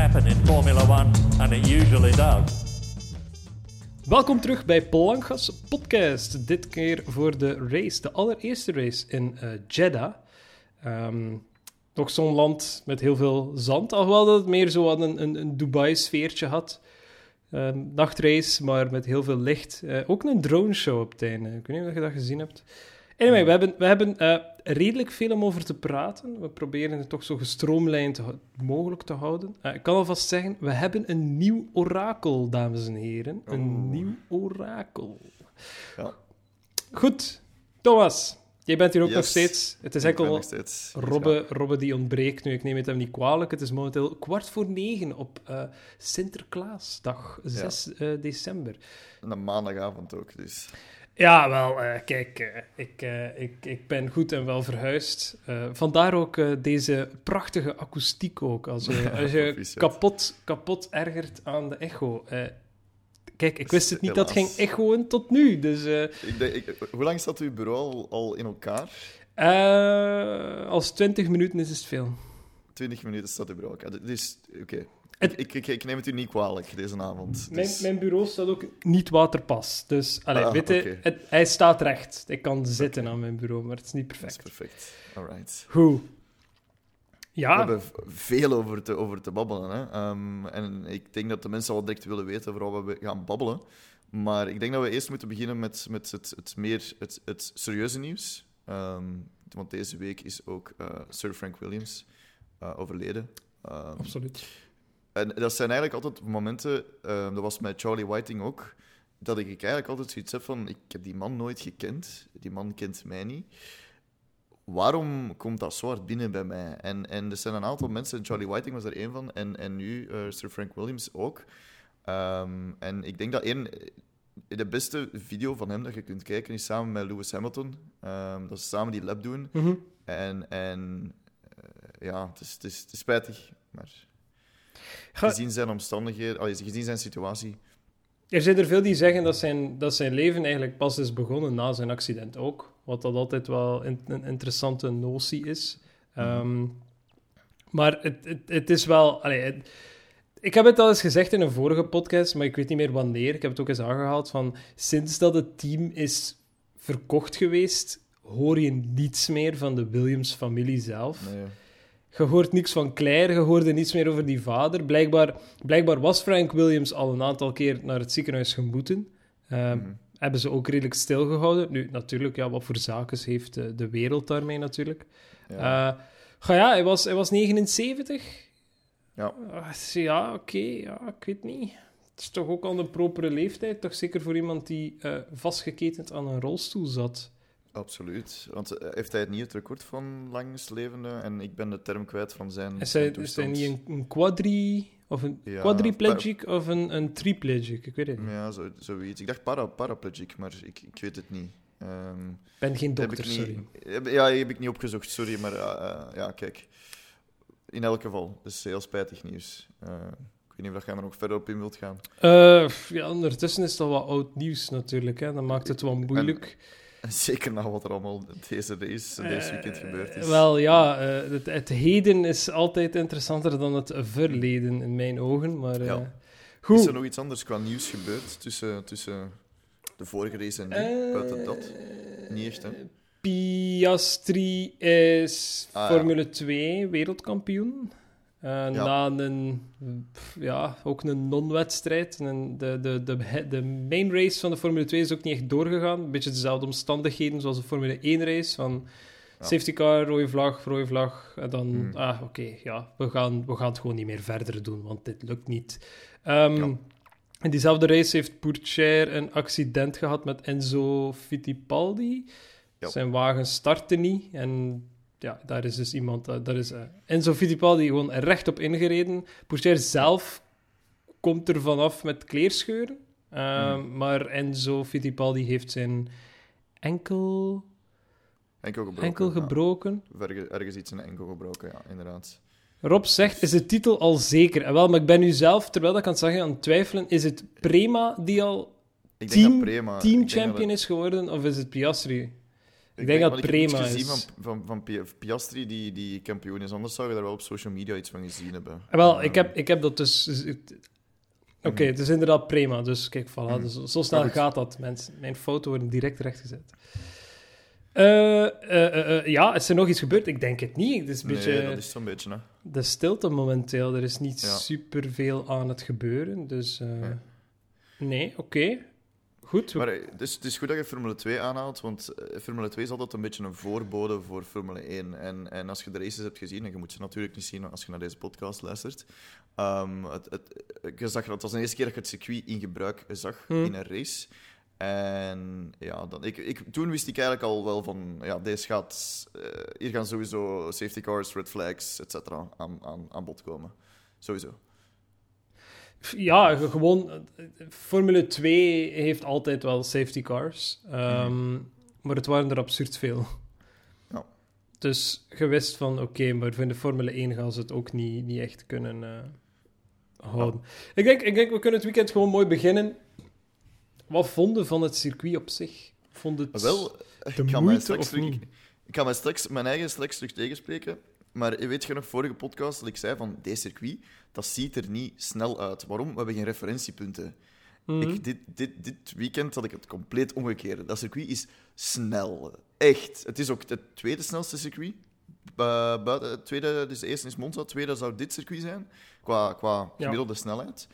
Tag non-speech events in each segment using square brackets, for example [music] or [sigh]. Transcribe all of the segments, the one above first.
happen in Formula One, and it usually does. Welkom terug bij Plankgas Podcast. Dit keer voor de race, de allereerste race in uh, Jeddah. Um, zo'n land met heel veel zand, alhoewel dat het meer zo een, een, een Dubai-sfeertje had. Uh, nachtrace, maar met heel veel licht. Uh, ook een drone show op het einde. Ik weet niet of je dat gezien hebt. Anyway, we hebben, we hebben uh, redelijk veel om over te praten. We proberen het toch zo gestroomlijnd mogelijk te houden. Uh, ik kan alvast zeggen, we hebben een nieuw orakel, dames en heren. Een Oeh. nieuw orakel. Ja. Goed, Thomas. Jij bent hier ook Yes. nog steeds. Het is enkel Robbe, Robbe die ontbreekt nu. Ik neem het hem niet kwalijk. Het is momenteel kwart voor negen op eh, Sinterklaasdag, 6 eh, december. En een maandagavond ook, dus... Ja, wel, eh, kijk, eh, ik, eh, ik, ik ben goed en wel verhuisd. Vandaar ook deze prachtige akoestiek ook. Als je, [laughs] als je kapot, kapot ergert aan de echo. Kijk, ik wist het niet dat ging echoen tot nu. Dus Ik denk, ik, hoe lang staat uw bureau al, al in elkaar? als 20 minuten is het veel. 20 minuten staat uw bureau elkaar. Dus, oké. Het- Ik, ik, ik neem het u niet kwalijk deze avond. Mijn, Dus, mijn bureau staat ook niet waterpas. Dus allee, Ah, weet je, het- hij staat recht. Ik kan zitten aan mijn bureau, maar het is niet dat is perfect. perfect. Alright. Goed. We Ja, hebben v- veel over te, over te babbelen. Hè? Ehm, en ik denk dat de mensen al direct willen weten over wat we gaan babbelen. Maar ik denk dat we eerst moeten beginnen met, met het, het meer het, het serieuze nieuws. Ehm, want deze week is ook eh, Sir Frank Williams eh, overleden. Ehm, absoluut. En dat zijn eigenlijk altijd momenten, ehm, dat was met Charlie Whiting ook, dat ik eigenlijk altijd zoiets heb van, ik heb die man nooit gekend, die man kent mij niet. Waarom komt dat zo hard binnen bij mij? En, en er zijn een aantal mensen, en Charlie Whiting was er één van, en, en nu eh, Sir Frank Williams ook. Ehm, en ik denk dat één, de beste video van hem dat je kunt kijken is samen met Lewis Hamilton. Ehm, dat ze samen die lap doen. Mhm. En, en eh, ja, het is, het, is, het is spijtig, maar Ga- gezien zijn omstandigheden, allee, gezien zijn situatie. Er zijn er veel die zeggen dat zijn, dat zijn leven eigenlijk pas is begonnen na zijn accident ook. Wat dat altijd wel een, een interessante notie is. Ehm, maar het, het, het is wel... allee, het- ik heb het al eens gezegd in een vorige podcast, maar ik weet niet meer wanneer. Ik heb het ook eens aangehaald van... Sinds dat het team is verkocht geweest, hoor je niets meer van de Williams-familie zelf. Nee, Je hoort niks van Claire, je hoorde niets meer over die vader. Blijkbaar, blijkbaar was Frank Williams al een aantal keer naar het ziekenhuis gemoeten. Mhm. Hebben ze ook redelijk stilgehouden. Nu, natuurlijk, ja, wat voor zaken heeft de, de wereld daarmee natuurlijk. ja. Ja, ga ja hij, was, hij was 79. Ja. Ah, ja, oké, ja, ik weet niet. Het is toch ook al een propere leeftijd, toch zeker voor iemand die eh, vastgeketend aan een rolstoel zat. Absoluut. Want eh, heeft hij het niet het record van langslevende? En ik ben de term kwijt van zijn, Is zijn hij, is hij toestand. niet een, een quadri... Of een Ja, quadriplegic of een, een triplegic? Ik weet het niet. Ja, zo, zoiets. Ik dacht para, paraplegic, maar ik, ik weet het niet. Ik ben geen dokter, niet, sorry. heb- Ja, heb ik niet opgezocht, sorry. Maar eh, eh, ja, kijk. In elk geval, dat is heel spijtig nieuws. Ik weet niet of jij er nog verder op in wilt gaan. Ja, ondertussen is dat wat oud nieuws natuurlijk. Hè. Dat maakt het wel moeilijk. Zeker na wat er allemaal deze race, deze weekend Eh, gebeurd is. Wel ja, eh, het, het heden is altijd interessanter dan het verleden in mijn ogen. Maar eh, Ja. Is goed. er nog iets anders qua nieuws gebeurd tussen, tussen de vorige race en nu? Buiten dat? Niet echt, hè? Piastri is Ah, ja. Formule 2 wereldkampioen. Eh, Na een, ja, ook een non-wedstrijd. En De, de, de, de main race van de Formule 2 is ook niet echt doorgegaan. Een beetje dezelfde omstandigheden zoals de Formule 1 race. Van Ja. safety car, rode vlag, rode vlag. En dan, Hmm. ah, oké, ja, we gaan, we gaan het gewoon niet meer verder doen, want dit lukt niet. Ja. In diezelfde race heeft Pourchaire een accident gehad met Enzo Fittipaldi. Zijn wagen startte niet en ja, daar is dus iemand, eh, daar is eh, Enzo Fittipaldi gewoon rechtop ingereden. Pourchaire zelf komt er vanaf met kleerscheuren, Hmm. maar Enzo Fittipaldi heeft zijn enkel, Enkel gebroken. enkel gebroken. Ergens, ergens iets in enkel gebroken, ja, inderdaad. Rob zegt, is de titel al zeker? En wel, maar ik ben nu zelf, terwijl dat ik aan het zeggen, aan het twijfelen. Is het Prema die al team, team dat champion is geworden, of is het Piastri? Ik denk dat iets Prema gezien is. van, van, van Pi- Piastri die, die kampioen is. Anders zou je daar wel op social media iets van gezien hebben. Ah, Wel, ik heb, ik heb dat dus... Oké, het is inderdaad prima. Dus kijk, voilà. Mhm. Dus zo snel gaat dat, mensen. Mijn foto wordt direct rechtgezet. Eh, ja, is er nog iets gebeurd? Ik denk het niet. Het is een beetje Nee, dat is zo'n beetje, hè. de stilte momenteel. Er is niet Ja. superveel aan het gebeuren. Dus Nee. nee, oké. Goed. Maar eh, het is, het is goed dat je Formule 2 aanhaalt, want eh, Formule 2 is altijd een beetje een voorbode voor Formule 1. En, en als je de races hebt gezien, en je moet ze natuurlijk niet zien als je naar deze podcast luistert, ehm, het, het, je zag, dat was de eerste keer dat je het circuit in gebruik zag Hmm. in een race. En ja, dan, ik, ik, toen wist ik eigenlijk al wel van, ja, deze gaat, eh, hier gaan sowieso safety cars, red flags, et cetera, aan, aan, aan bod komen. Sowieso. Ja, ge- gewoon. Formule 2 heeft altijd wel safety cars. ehm, Maar het waren er absurd veel. Ja. Dus je wist van oké, maar voor de Formule 1 gaan ze het ook niet, niet echt kunnen eh, houden. Ik, denk, ik denk, we kunnen het weekend gewoon mooi beginnen. Wat vonden van het circuit op zich? Vond het wel, de ik ga, mij moeite straks of terug, niet? ik ga mij straks, mijn eigen straks terug tegenspreken. Maar weet je nog, vorige podcast dat ik zei van deze circuit, dat ziet er niet snel uit. Waarom? We hebben geen referentiepunten. Mhm. Ik, dit, dit, dit weekend had ik het compleet omgekeerd. Dat circuit is snel. Echt. Het is ook het tweede snelste circuit. Bu- buiten, het tweede, dus de eerste is Monza, het tweede zou dit circuit zijn. Qua, qua Ja. gemiddelde snelheid.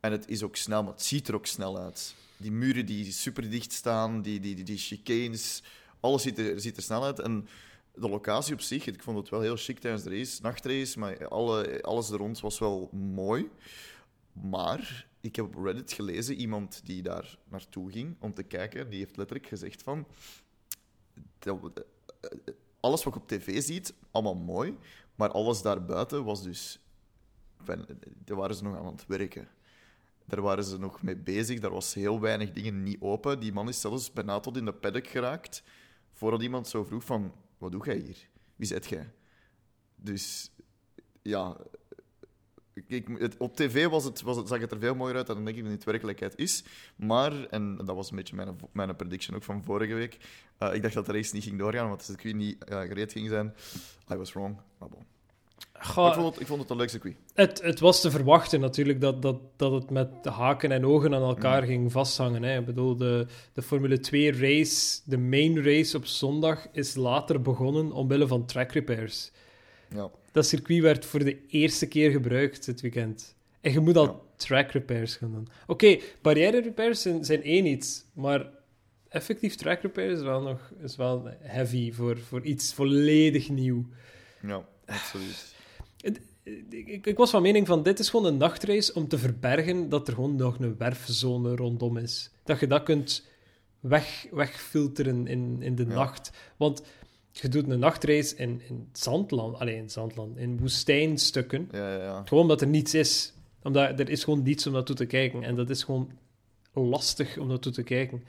En het is ook snel, maar het ziet er ook snel uit. Die muren die super dicht staan, die, die, die, die chicanes, alles ziet er, ziet er snel uit. En de locatie op zich, ik vond het wel heel chic tijdens de race, nachtrace, maar alle, alles er rond was wel mooi. Maar ik heb op Reddit gelezen, iemand die daar naartoe ging om te kijken, die heeft letterlijk gezegd van... eh, alles wat je op tv ziet, allemaal mooi, maar alles daarbuiten was dus... Daar waren ze nog aan het werken. Daar waren ze nog mee bezig, daar was heel weinig dingen niet open. Die man is zelfs bijna tot in de paddock geraakt, voordat iemand zo vroeg van... Wat doe jij hier? Wie zit jij? Dus ja, het, op tv was het, was het, zag het er veel mooier uit dan denk ik dat het werkelijkheid is. Maar, en dat was een beetje mijn, mijn prediction ook van vorige week, eh, ik dacht dat de race niet ging doorgaan, want het circuit niet eh, gereed ging zijn. I was wrong. Maar bon. Goh, ik, vond het, ik vond het een leuk circuit. Het, het was te verwachten natuurlijk dat, dat, dat het met de haken en ogen aan elkaar Mm. ging vasthangen. Hè. Ik bedoel, de, de Formule 2 race, de main race op zondag, is later begonnen omwille van track repairs. Ja. Dat circuit werd voor de eerste keer gebruikt dit weekend. En je moet al Ja. track repairs gaan doen. Oké, barrière repairs zijn, zijn één iets, maar effectief track repairs is wel nog is wel heavy voor, voor iets volledig nieuw. ja, absoluut. Ik, ik, was van mening van, dit is gewoon een nachtrace om te verbergen dat er gewoon nog een werfzone rondom is. Dat je dat kunt weg, wegfilteren in, in de Ja. nacht. Want je doet een nachtrace in, in zandland, alleen in zandland, in woestijnstukken. Ja, ja, ja. Gewoon omdat er niets is. Omdat er is gewoon niets om naartoe te kijken. En dat is gewoon lastig om naartoe te kijken.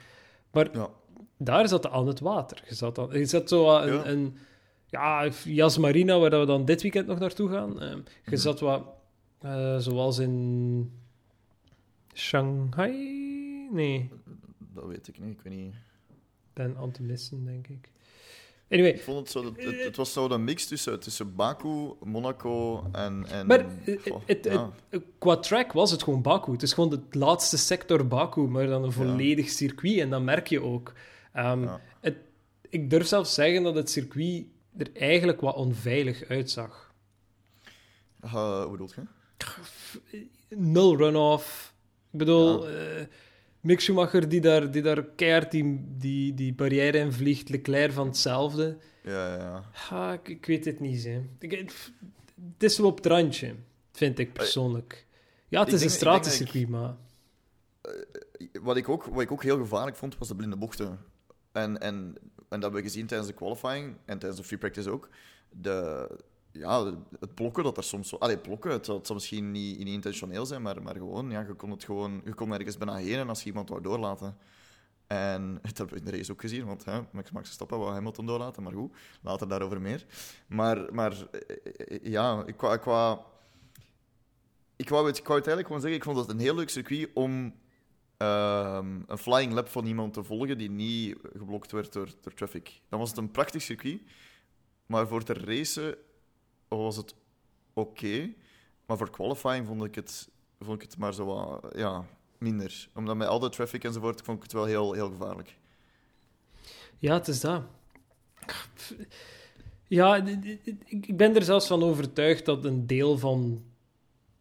Maar Ja. daar zat aan het water. Je zat, aan, je zat zo aan een, een ja, Yas Marina, waar we dan dit weekend nog naartoe gaan. Eh, je Mhm. zat wat, eh, zoals in Shanghai? Nee, Dat weet ik niet. Ik weet niet. het missen, denk ik. Anyway, Ik vond het zo... dat- Het, het was zo een mix tussen, tussen Baku, Monaco en... en Maar eh, goh, het, het, ja. het- qua track was het gewoon Baku. Het is gewoon de laatste sector Baku, maar dan een volledig circuit. En dat merk je ook. Ehm, Ja. ik durf zelfs zeggen dat het circuit er eigenlijk wat onveilig uitzag. Eh, hoe bedoel je? Nul runoff. Ik bedoel, eh, Mick Schumacher die daar, die daar keihard die, die, die barrière in vliegt. Leclerc van hetzelfde. Ja, ja, ja. Ik, ik weet het niet, hè. Ik, het is zo op het randje, vind ik persoonlijk. Ja, het is een denk- ik stratencircuit, maar... Wat ik, ook, wat ik ook heel gevaarlijk vond, was de blinde bochten. En, en, en dat hebben we gezien tijdens de qualifying en tijdens de free practice ook. De, ja, het blokken dat er soms zo... Allee, blokken, het, het zal misschien niet, intentioneel zijn, maar, maar gewoon, ja, je kon het gewoon... Je kon ergens bijna heen en als je iemand wou doorlaten. En [laughs] dat hebben we in de race ook gezien, want hè, Max Verstappen wou Hamilton doorlaten, maar goed, later daarover meer. Maar, maar eh, eh, ja, ik qua... ik wou, het, ik wou het gewoon zeggen, ik vond het een heel leuk circuit om ehm, een flying lap van iemand te volgen die niet geblokt werd door, door traffic. Dan was het een prachtig circuit, maar voor te racen was het oké. maar voor qualifying vond ik het, vond ik het maar zo wat, ja, minder. Omdat met al de traffic enzovoort vond ik het wel heel, heel gevaarlijk. Ja, het is dat. Ja, ik ben er zelfs van overtuigd dat een deel van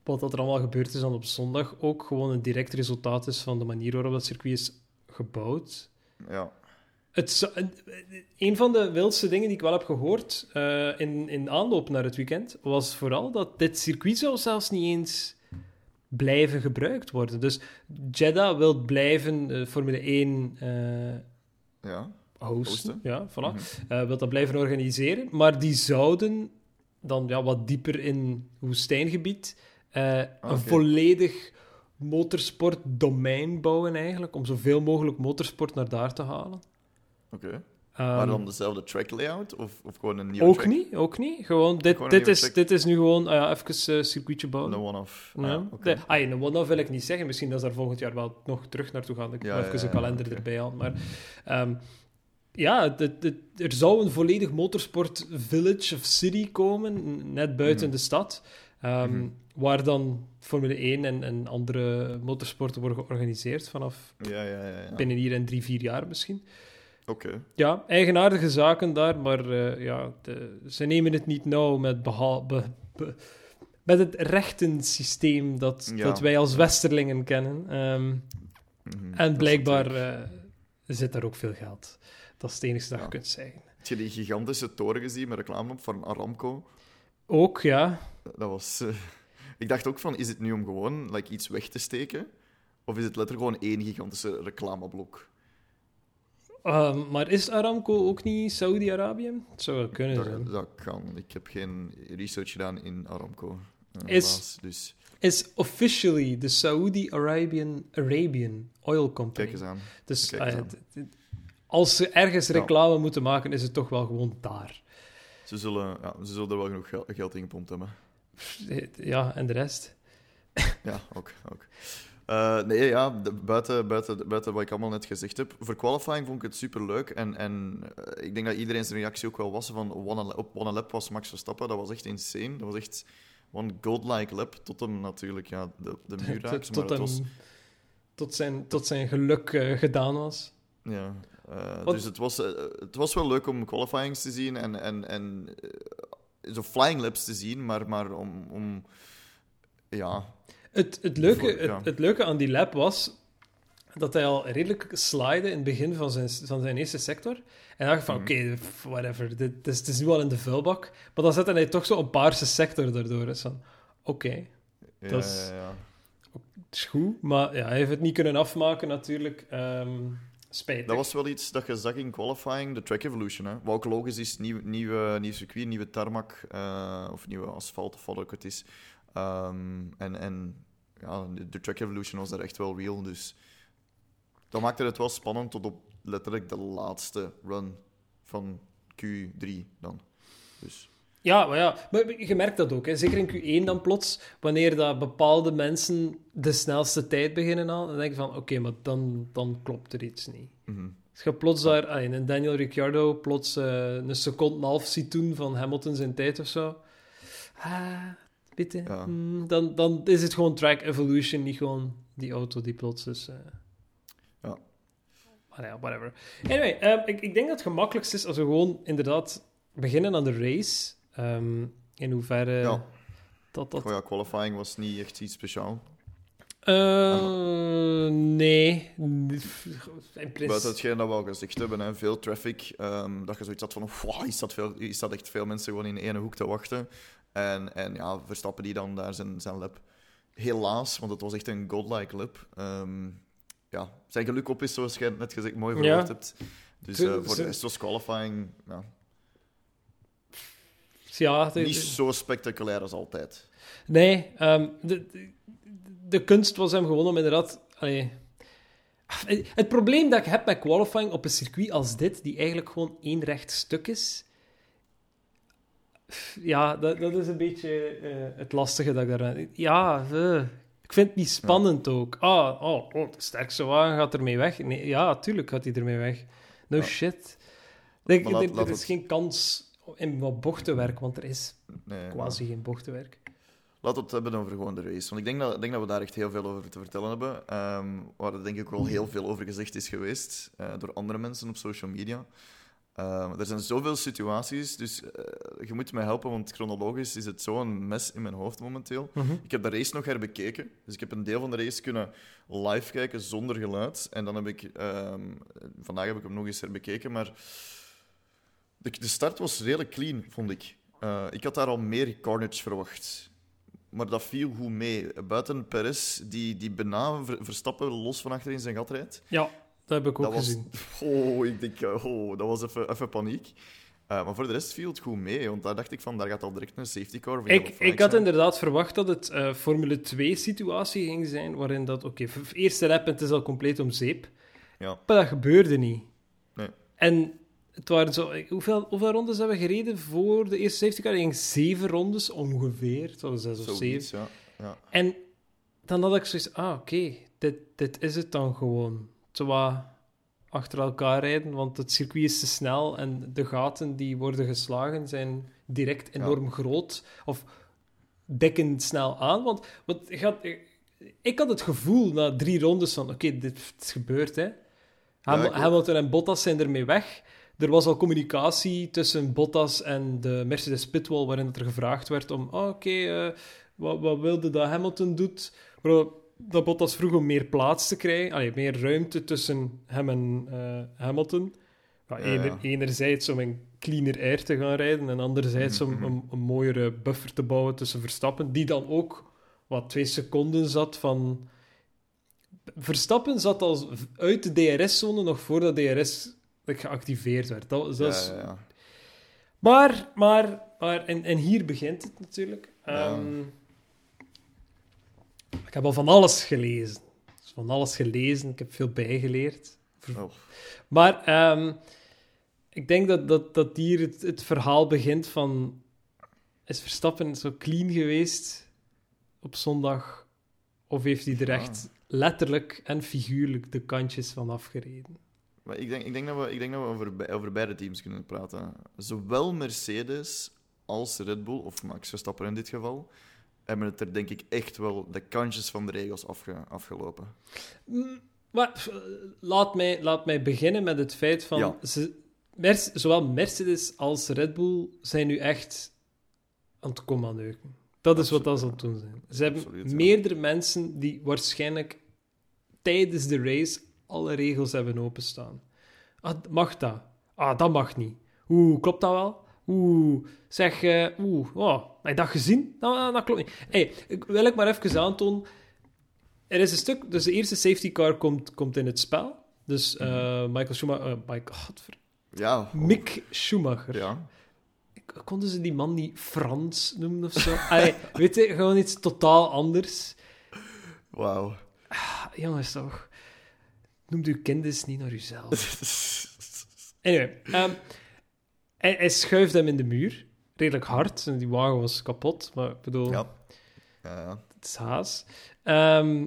wat dat er allemaal gebeurd is dan op zondag ook gewoon een direct resultaat is van de manier waarop dat circuit is gebouwd. Ja, Het, zou- een- van de wildste dingen die ik wel heb gehoord eh, in, in aanloop naar het weekend was vooral dat dit circuit zou zelfs niet eens blijven gebruikt worden. Dus Jeddah wil blijven eh, Formule 1 eh, ja. hosten. Hosten. Ja, voilà. Mhm. Eh, wil dat blijven organiseren. Maar die zouden dan ja, wat dieper in woestijngebied eh, een oké. volledig motorsportdomein bouwen eigenlijk, om zoveel mogelijk motorsport naar daar te halen. Oké. Ehm, maar dan dezelfde track layout? Of, of gewoon een nieuwe ook track? niet, ook niet. Gewoon, dit, Gewoon dit, is, track. dit is nu gewoon, ah ja, even een circuitje bouwen. Een one-off. Ja. Ah. De- ah, een one-off wil ik niet zeggen. Misschien dat ze daar volgend jaar wel nog terug naartoe gaan. Ik Ja, even ja, een kalender erbij halen. Maar ehm, ja, het- het- het- er zou een volledig motorsport village of city komen, net buiten Mhm. de stad. ehm, Mhm. Waar dan Formule 1 en, en andere motorsporten worden georganiseerd vanaf Ja, ja, ja. ja. binnen hier en drie, vier jaar misschien. Oké. Ja, eigenaardige zaken daar, maar eh, ja, de- ze nemen het niet nauw met, be- be- met het rechtensysteem dat, dat wij als Westerlingen kennen. Ehm, Mhm, en blijkbaar eh, zit daar ook veel geld. Dat is het enige dat je kunt zeggen. Heb je die gigantische toren gezien met reclame op voor Aramco? Ook, ja. Dat was... eh, Ik dacht ook van, is het nu om gewoon like, iets weg te steken? Of is het letterlijk gewoon één gigantische reclameblok? Ehm, maar is Aramco ook niet Saudi-Arabië? Het zou wel kunnen zijn. Dat, kan. Ik heb geen research gedaan in Aramco. eh, Is-. Dus Is officially de Saudi-Arabian Arabian Oil Company. kijk eens aan. Dus Kijk eens ja, aan. d- d- als ze ergens Ja. reclame moeten maken, is het toch wel gewoon daar. Ze zullen, ja, ze zullen er wel genoeg gel- geld in gepompt hebben. Ja, en de rest. Ja, ook. ook. Eh, nee, ja, de- buiten, buiten, buiten wat ik allemaal net gezegd heb. Voor qualifying vond ik het superleuk. En, en eh, ik denk dat iedereen zijn reactie ook wel was van one op one lap was Max Verstappen. Dat was echt insane. Dat was echt one godlike lap. Tot hem natuurlijk ja, de, de muur [laughs] raakte. tot, was, tot, zijn, tot zijn geluk eh, gedaan was. ja, dus het was, het was wel leuk om qualifyings te zien en, en, en zo flying laps te zien. Maar, maar om, om ja, Het, het, leuke, Voor- ja. het, het leuke aan die lap was dat hij al redelijk slide in het begin van zijn, van zijn eerste sector. En dan dacht van, Mhm. oké, whatever, dit, dit is, het is nu al in de vuilbak. Maar dan zette hij toch zo een paarse sector daardoor. Dus van, oké, ja, Dat is- ja, is goed. Maar ja, hij heeft het niet kunnen afmaken natuurlijk. Ehm Dat was wel iets dat je zag in qualifying, de track evolution. Hè? Wat ook logisch is, nieuw, nieuwe, nieuw circuit, nieuwe tarmac eh, of nieuwe asfalt of wat ook het is. Ehm, en en ja, de, track evolution was er echt wel real. Dus dat maakte het wel spannend tot op letterlijk de laatste run van Q3 dan. Dus Ja, maar ja, maar je merkt dat ook. Hè. Zeker in Q1 dan plots, wanneer dat bepaalde mensen de snelste tijd beginnen aan, dan denk je van, oké, maar dan, dan klopt er iets niet. Als je plots daar, ah, een Daniel Ricciardo plots eh, een seconde en een half ziet doen van Hamilton zijn tijd of zo, ah, Ja. hmm, dan, dan is het gewoon track evolution, niet gewoon die auto die plots is... eh, Ja. Maar ja, whatever. Anyway, ehm, ik, ik denk dat het gemakkelijkst is als we gewoon inderdaad beginnen aan de race. Ehm, in hoeverre Ja. dat... dat ja, qualifying was niet echt iets speciaals. Eh, nee. Buiten hetgeen dat we al gezegd hebben, hè, veel traffic. ehm, dat je zoiets had van, wow, is dat, veel, is dat echt veel mensen gewoon in één hoek te wachten? En, en ja, Verstappen die dan daar zijn, zijn lap. Helaas, want het was echt een godlike lap. ehm, ja, zijn geluk op is, zoals jij net gezegd, mooi verwoord Ja. hebt. Dus eh, voor de rest was qualifying ja, Ja, de- niet zo spectaculair als altijd. Nee, ehm, de, de, de kunst was hem gewoon om inderdaad... allee, het probleem dat ik heb met qualifying op een circuit als dit, die eigenlijk gewoon één recht stuk is... Ja, dat, dat is een beetje eh, het lastige dat ik daar... Ja, eh, Ik vind het niet spannend ook. Ah, oh, oh, de sterkste wagen gaat ermee weg. Nee, ja, tuurlijk gaat hij ermee weg. No Ja. shit. Denk, Maar laat- denk- laat er is het- geen kans in wat bochtenwerk, want er is Nee, quasi geen bochtenwerk. Laten we het hebben over gewoon de race. Want ik denk dat, ik denk dat we daar echt heel veel over te vertellen hebben. Ehm, waar er denk ik wel heel veel over gezegd is geweest eh, door andere mensen op social media. Ehm, er zijn zoveel situaties, dus eh, je moet mij helpen, want chronologisch is het zo'n mes in mijn hoofd momenteel. Ik heb de race nog herbekeken, dus ik heb een deel van de race kunnen live kijken zonder geluid. En dan heb ik, ehm, vandaag heb ik hem nog eens herbekeken, maar de, de start was redelijk clean, vond ik. Eh, ik had daar al meer carnage verwacht. Maar dat viel goed mee. Buiten Perez, die, die bijna Ver- Verstappen los van achter in zijn gat rijdt. Ja, dat heb ik ook Dat was, gezien. [laughs] oh, ik denk, eh, oh, dat was even, even paniek. Eh, maar voor de rest viel het goed mee, want daar dacht ik van, daar gaat al direct een safety car. Ik, ik had zijn. inderdaad verwacht dat het Formule 2-situatie ging zijn, waarin dat, oké, eerste lap en het is al compleet om zeep. Ja. Maar dat gebeurde niet. Nee. En het waren zo... Hoeveel, hoeveel rondes hebben we gereden voor de eerste safety car? Ik denk zeven rondes ongeveer. Het was zes of zeven. Ja. ja. En dan had ik zoiets... Ah, oké. dit, dit is het dan gewoon. Wat achter elkaar rijden, want het circuit is te snel en de gaten die worden geslagen zijn direct enorm groot. Of dekken snel aan. Want, want je gaat, ik had het gevoel na drie rondes van... Oké, dit is gebeurd, hè. Hamilton en Bottas zijn ermee weg. Er was al communicatie tussen Bottas en de Mercedes pitwall, waarin het er gevraagd werd om... ah, Oké, eh, wat, wat wilde dat Hamilton doet? Dat Bottas vroeg om meer plaats te krijgen, allee, meer ruimte tussen hem en eh, Hamilton. Ener- ja. enerzijds om een cleaner air te gaan rijden en anderzijds om Mhm, een, een mooiere buffer te bouwen tussen Verstappen, die dan ook wat twee seconden zat van... Verstappen zat al uit de DRS-zone nog voordat DRS geactiveerd werd. Dat, dat is... Maar, maar, maar en, en hier begint het natuurlijk. Ehm, ik heb al van alles gelezen. Dus van alles gelezen, ik heb veel bijgeleerd. Oh. Maar ehm, ik denk dat, dat, dat hier het, het verhaal begint van... Is Verstappen zo clean geweest op zondag? Of heeft hij er Ja. echt letterlijk en figuurlijk de kantjes van afgereden? Maar ik denk, ik denk dat we, ik denk dat we over, over beide teams kunnen praten. Zowel Mercedes als Red Bull, of Max Verstappen in dit geval, hebben het er denk ik echt wel de kantjes van de regels afge, afgelopen. Mm, Maar pff, laat mij, laat mij beginnen met het feit van... Ja. Ze, zowel Mercedes als Red Bull zijn nu echt aan het commandeuken. Dat is wat dat ze aan het doen zijn. Ze hebben Absoluut, ja. meerdere mensen die waarschijnlijk tijdens de race alle regels hebben openstaan. Ah, mag dat? Ah, dat mag niet. Oeh, klopt dat wel? Oeh, zeg, eh, oeh, oh, heb je dat gezien? Dat, dat klopt niet. Hey, ik- wil ik maar even aantonen. Er is een stuk, dus de eerste safety car komt, komt in het spel. Dus eh, Michael Schumacher, eh, godver- Ja. Mick Schumacher. Ja. Konden ze die man niet Frans noemen of zo? [laughs] Allee, weet je, gewoon iets totaal anders. Wauw. Ah, jongens, toch. Noemt uw kind eens niet naar uzelf. [laughs] Anyway, ehm, hij, hij schuift hem in de muur. Redelijk hard. En die wagen was kapot. Maar ik bedoel, ja. Het is haas. Ehm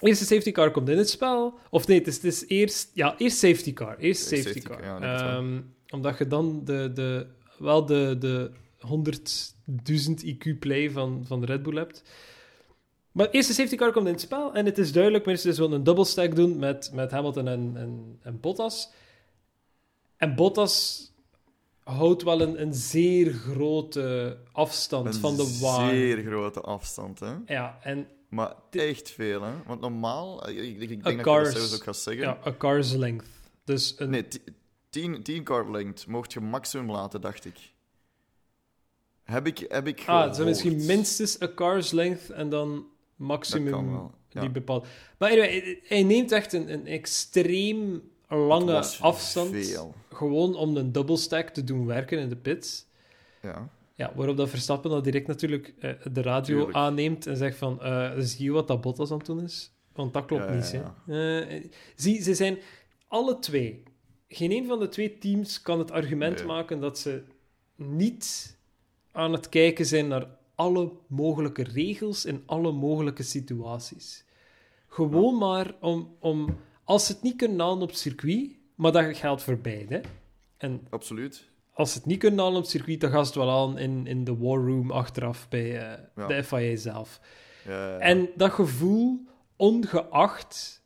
eerste safety car komt in het spel. Of nee, het is, het is eerst... Ja, eerst safety car. Eerst Eerst safety, safety car. ja. Ehm, omdat je dan de, de, wel de, de 100.000 IQ-play van, van Red Bull hebt. Maar eerste safety car komt in het spel. En het is duidelijk, Mercedes wil een double stack doen met, met Hamilton en, en, en Bottas. En Bottas houdt wel een, een zeer grote afstand Een van de wagen. zeer grote afstand, hè. Ja, en Maar echt veel, hè. Want normaal... eh, Ik, ik, ik denk dat je dat ook gaat zeggen. ja, a car's length. Dus een, Nee, ti- tien, tien car length mocht je maximum laten, dacht ik. Heb ik, heb ik ah, het misschien minstens a car's length en dan maximum kan wel, ja. die bepaald. Maar anyway, hij- neemt echt een, een extreem lange afstand. Veel. Gewoon om een double stack te doen werken in de pits. Ja. Ja, waarop dat Verstappen dan direct natuurlijk eh, de radio Tuurlijk. aanneemt en zegt van, eh, zie je wat dat Bottas aan het doen is? Want dat klopt Ja, niet, ja. hè. Eh, zie, ze zijn alle twee... Geen een van de twee teams kan het argument Nee. maken dat ze niet aan het kijken zijn naar alle mogelijke regels in alle mogelijke situaties. Gewoon maar om, om, als ze het niet kunnen halen op het circuit, maar dat geldt voor beide. En Absoluut. als ze het niet kunnen halen op circuit, dan gaan ze het wel aan in, in de war room achteraf bij Ja. de FIA zelf. Ja, ja. En dat gevoel, ongeacht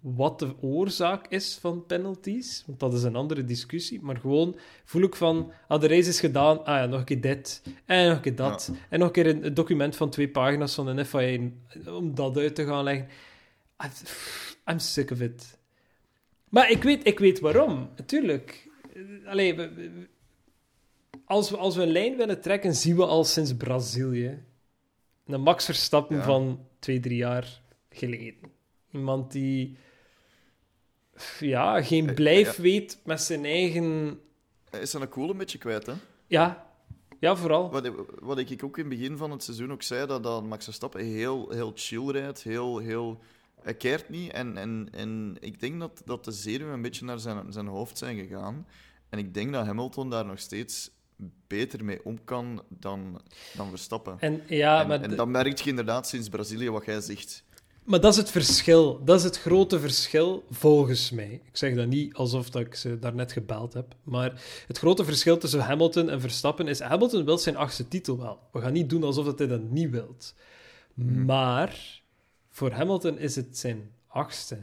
wat de oorzaak is van penalties, want dat is een andere discussie, maar gewoon voel ik van, ah, de race is gedaan, ah ja, nog een keer dit, en nog een keer dat, en nog een keer een, een document van twee pagina's van een FIA om dat uit te gaan leggen. I'm, I'm sick of it. Maar ik weet, ik weet waarom, natuurlijk. Allee, als, we, als we een lijn willen trekken, zien we al sinds Brazilië een Max Verstappen Ja. van twee, drie jaar geleden. Iemand die ja, geen Eh, blijf ja. weet met zijn eigen... Hij is zijn cool een beetje kwijt, hè? Ja, ja vooral. Wat, wat ik ook in het begin van het seizoen ook zei, dat, dat Max Verstappen heel, heel chill rijdt, heel, heel... Hij keert niet en, en, en ik denk dat, dat de zenuwen een beetje naar zijn, zijn hoofd zijn gegaan. En ik denk dat Hamilton daar nog steeds beter mee om kan dan, dan Verstappen. En, ja, en, maar, en dat merk je inderdaad sinds Brazilië, wat jij zegt. Maar dat is het verschil. Dat is het grote verschil, volgens mij. Ik zeg dat niet alsof dat ik ze daarnet gebeld heb. Maar het grote verschil tussen Hamilton en Verstappen is... Hamilton wil zijn achtste titel wel. We gaan niet doen alsof dat hij dat niet wilt. Maar voor Hamilton is het zijn achtste.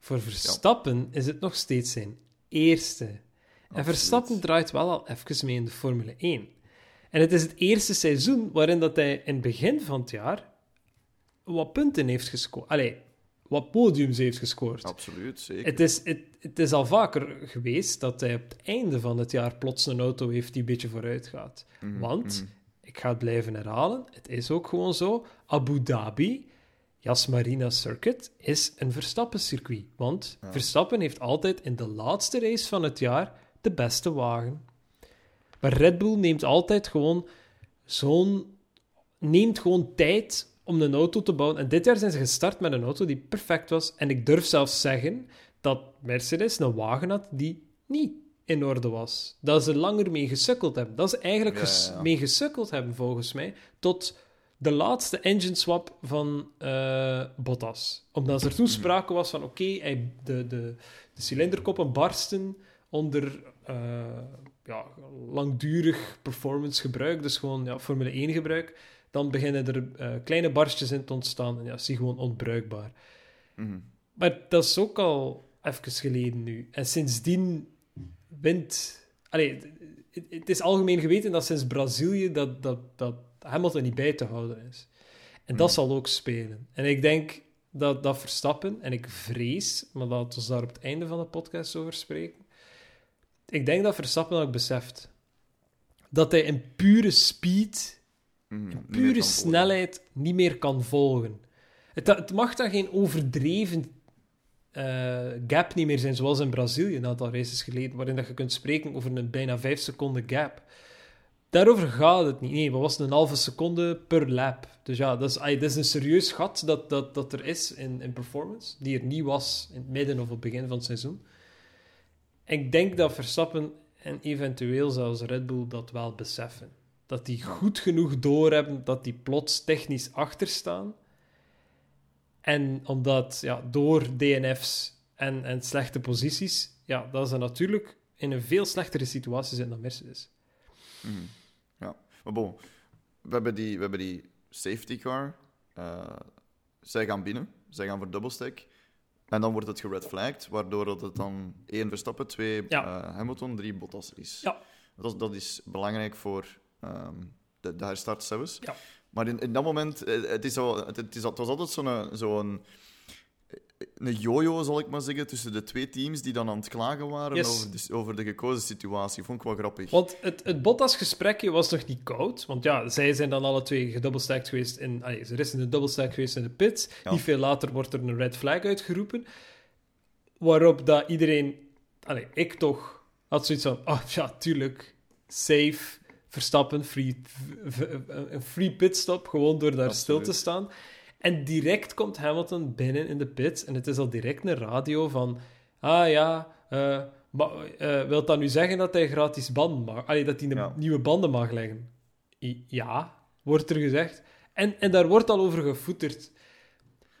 Voor Verstappen is het nog steeds zijn eerste. En. Verstappen draait wel al even mee in de Formule 1. En het is het eerste seizoen waarin dat hij in het begin van het jaar wat punten heeft gescoord. Allee, wat podiums heeft gescoord. Absoluut, zeker. Het is, het, het is al vaker geweest dat hij op het einde van het jaar plots een auto heeft die een beetje vooruit gaat. Mhm, Want, mhm. ik ga het blijven herhalen, het is ook gewoon zo, Abu Dhabi, Yas Marina Circuit, is een Verstappen-circuit. Want Ja. Verstappen heeft altijd in de laatste race van het jaar de beste wagen. Maar Red Bull neemt altijd gewoon zo'n... Neemt gewoon tijd om een auto te bouwen. En dit jaar zijn ze gestart met een auto die perfect was. En ik durf zelfs zeggen dat Mercedes een wagen had die niet in orde was. Dat ze langer mee gesukkeld hebben. Dat ze eigenlijk Ja, ges- ja, ja. mee gesukkeld hebben, volgens mij, tot de laatste engine swap van eh, Bottas. Omdat er toen sprake was van, oké, hij de, de, de cilinderkoppen barsten onder eh, ja, langdurig performance gebruik, dus gewoon ja, Formule 1 gebruik. Dan beginnen er eh, kleine barstjes in te ontstaan en ja, is die gewoon onbruikbaar. Mhm. Maar dat is ook al even geleden nu. En sindsdien wint... Allee, het, het is algemeen geweten dat sinds Brazilië dat, dat, dat Hamilton niet bij te houden is. En dat zal ook spelen. En ik denk dat, dat Verstappen, en ik vrees, maar laten we daar op het einde van de podcast over spreken, ik denk dat Verstappen ook beseft dat hij in pure speed Mhm. Pure snelheid niet meer kan volgen. Het, het mag dan geen overdreven eh, gap niet meer zijn, zoals in Brazilië een aantal races geleden, waarin dat je kunt spreken over een bijna 5 seconden gap. Daarover gaat het niet. Nee, wat was een halve seconde per lap. Dus ja, dat is, dat is een serieus gat dat, dat, dat er is in, in performance, die er niet was in het midden of op het begin van het seizoen. Ik denk dat Verstappen en eventueel zelfs Red Bull dat wel beseffen. Dat die goed genoeg doorhebben dat die plots technisch achterstaan. En omdat ja, door DNF's en, en slechte posities, ja, dat ze natuurlijk in een veel slechtere situatie zijn dan Mercedes. Mhm. Ja, maar bon, we hebben die, we hebben die safety car. Eh, zij gaan binnen, zij gaan voor doublestack. En dan wordt het gered flagged, waardoor dat het dan één Verstappen, twee Ja. eh, Hamilton, drie Bottas is. Ja. Dat, is- dat is belangrijk voor ehm, de, de herstart zelfs. Ja. Maar in, in dat moment, eh, het, is zo, het, het, is, het was altijd zo'n zo'n een jojo, zal ik maar zeggen, tussen de twee teams die dan aan het klagen waren Yes. over, de, over de gekozen situatie. Vond ik wel grappig. Want het, het Bottas-gesprekje was nog niet koud. Want ja, zij zijn dan alle twee gedubbelstacked geweest in... allee, er is een dubbelstack geweest in de pits. Ja. Niet veel later wordt er een red flag uitgeroepen. Waarop dat iedereen... Allee, ik toch had zoiets van... Oh, ja, tuurlijk. Safe. Verstappen. Free, een free pitstop. Gewoon door daar stil te staan. En direct komt Hamilton binnen in de pits. En het is al direct een radio van... Ah ja, eh maar, eh, wil dat nu zeggen dat hij gratis banden mag... Allee, dat hij Ja. nieuwe banden mag leggen? I- ja. wordt er gezegd. En, en daar wordt al over gevoeterd.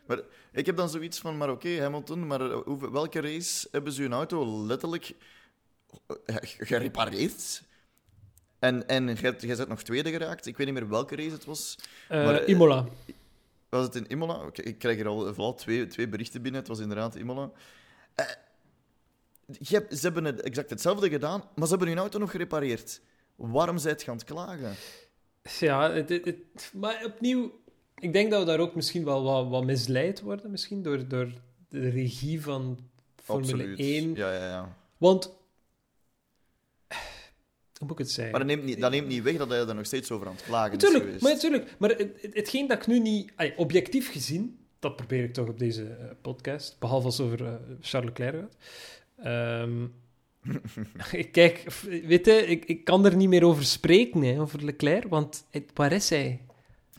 Maar ik heb dan zoiets van, maar oké, Hamilton, maar eh, welke race hebben ze hun auto letterlijk gerepareerd? En, en jij jij bent nog tweede geraakt. Ik weet niet meer welke race het was. Maar, eh, Imola. Was het in Imola? Oké, ik krijg er al vooral twee, twee berichten binnen. Het was inderdaad Imola. Eh, je ze hebben het exact hetzelfde gedaan, maar ze hebben hun auto nog gerepareerd. Waarom zijt je aan het klagen? Ja, het, het- het- maar opnieuw, ik denk dat we daar ook misschien wel wat, wat misleid worden, misschien door, door de regie van Formule Absoluut. 1. Ja, ja, ja. Want, hoe moet ik het zeggen? Maar dat neemt, niet, dat neemt niet weg dat hij er nog steeds over aan het klagen is geweest. maar natuurlijk. Maar het, het- hetgeen dat ik nu niet... allee, objectief gezien, dat probeer ik toch op deze eh, podcast, behalve als het over eh, Charles Leclerc gaat. Ehm, [laughs] kijk, weet je, ik, ik kan er niet meer over spreken, hè, over Leclerc, want het- waar is hij?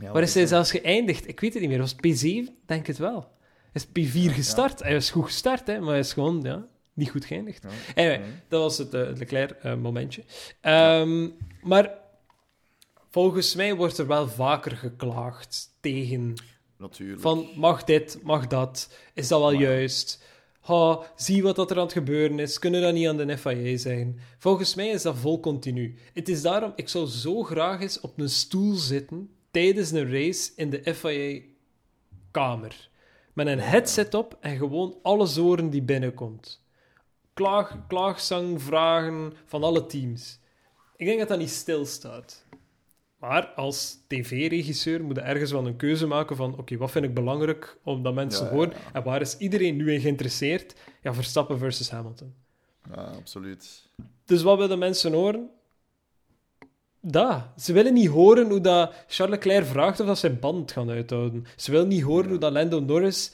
Ja, waar is hij zelfs geëindigd? Ik weet het niet meer. Was het P7? Denk het wel. Hij is P4 gestart. Hij was goed gestart, hè, maar hij is gewoon ja, niet goed geëindigd. Ja. Anyway, Nee. dat was het eh, Leclerc-momentje. Ehm, maar volgens mij wordt er wel vaker geklaagd tegen Natuurlijk. van mag dit, mag dat, is dat wel Maar juist? Ha, zie wat dat er aan het gebeuren is, kunnen dat niet aan de FIA zijn? Volgens mij is dat vol continu. Het is daarom, ik zou zo graag eens op een stoel zitten tijdens een race in de FIA-kamer. Met een headset op en gewoon alles horen die binnenkomt. Klaag, klaagzang, vragen van alle teams. Ik denk dat dat niet stilstaat. Maar als tv-regisseur moet je ergens wel een keuze maken van oké, wat vind ik belangrijk omdat mensen Ja, ja, horen ja. en waar is iedereen nu in geïnteresseerd? Ja, Verstappen versus Hamilton. Ja, absoluut. Dus wat willen mensen horen? Dat. Ze willen niet horen hoe dat Charles Leclerc vraagt of dat zijn band gaan uithouden. Ze willen niet horen hoe dat Lando Norris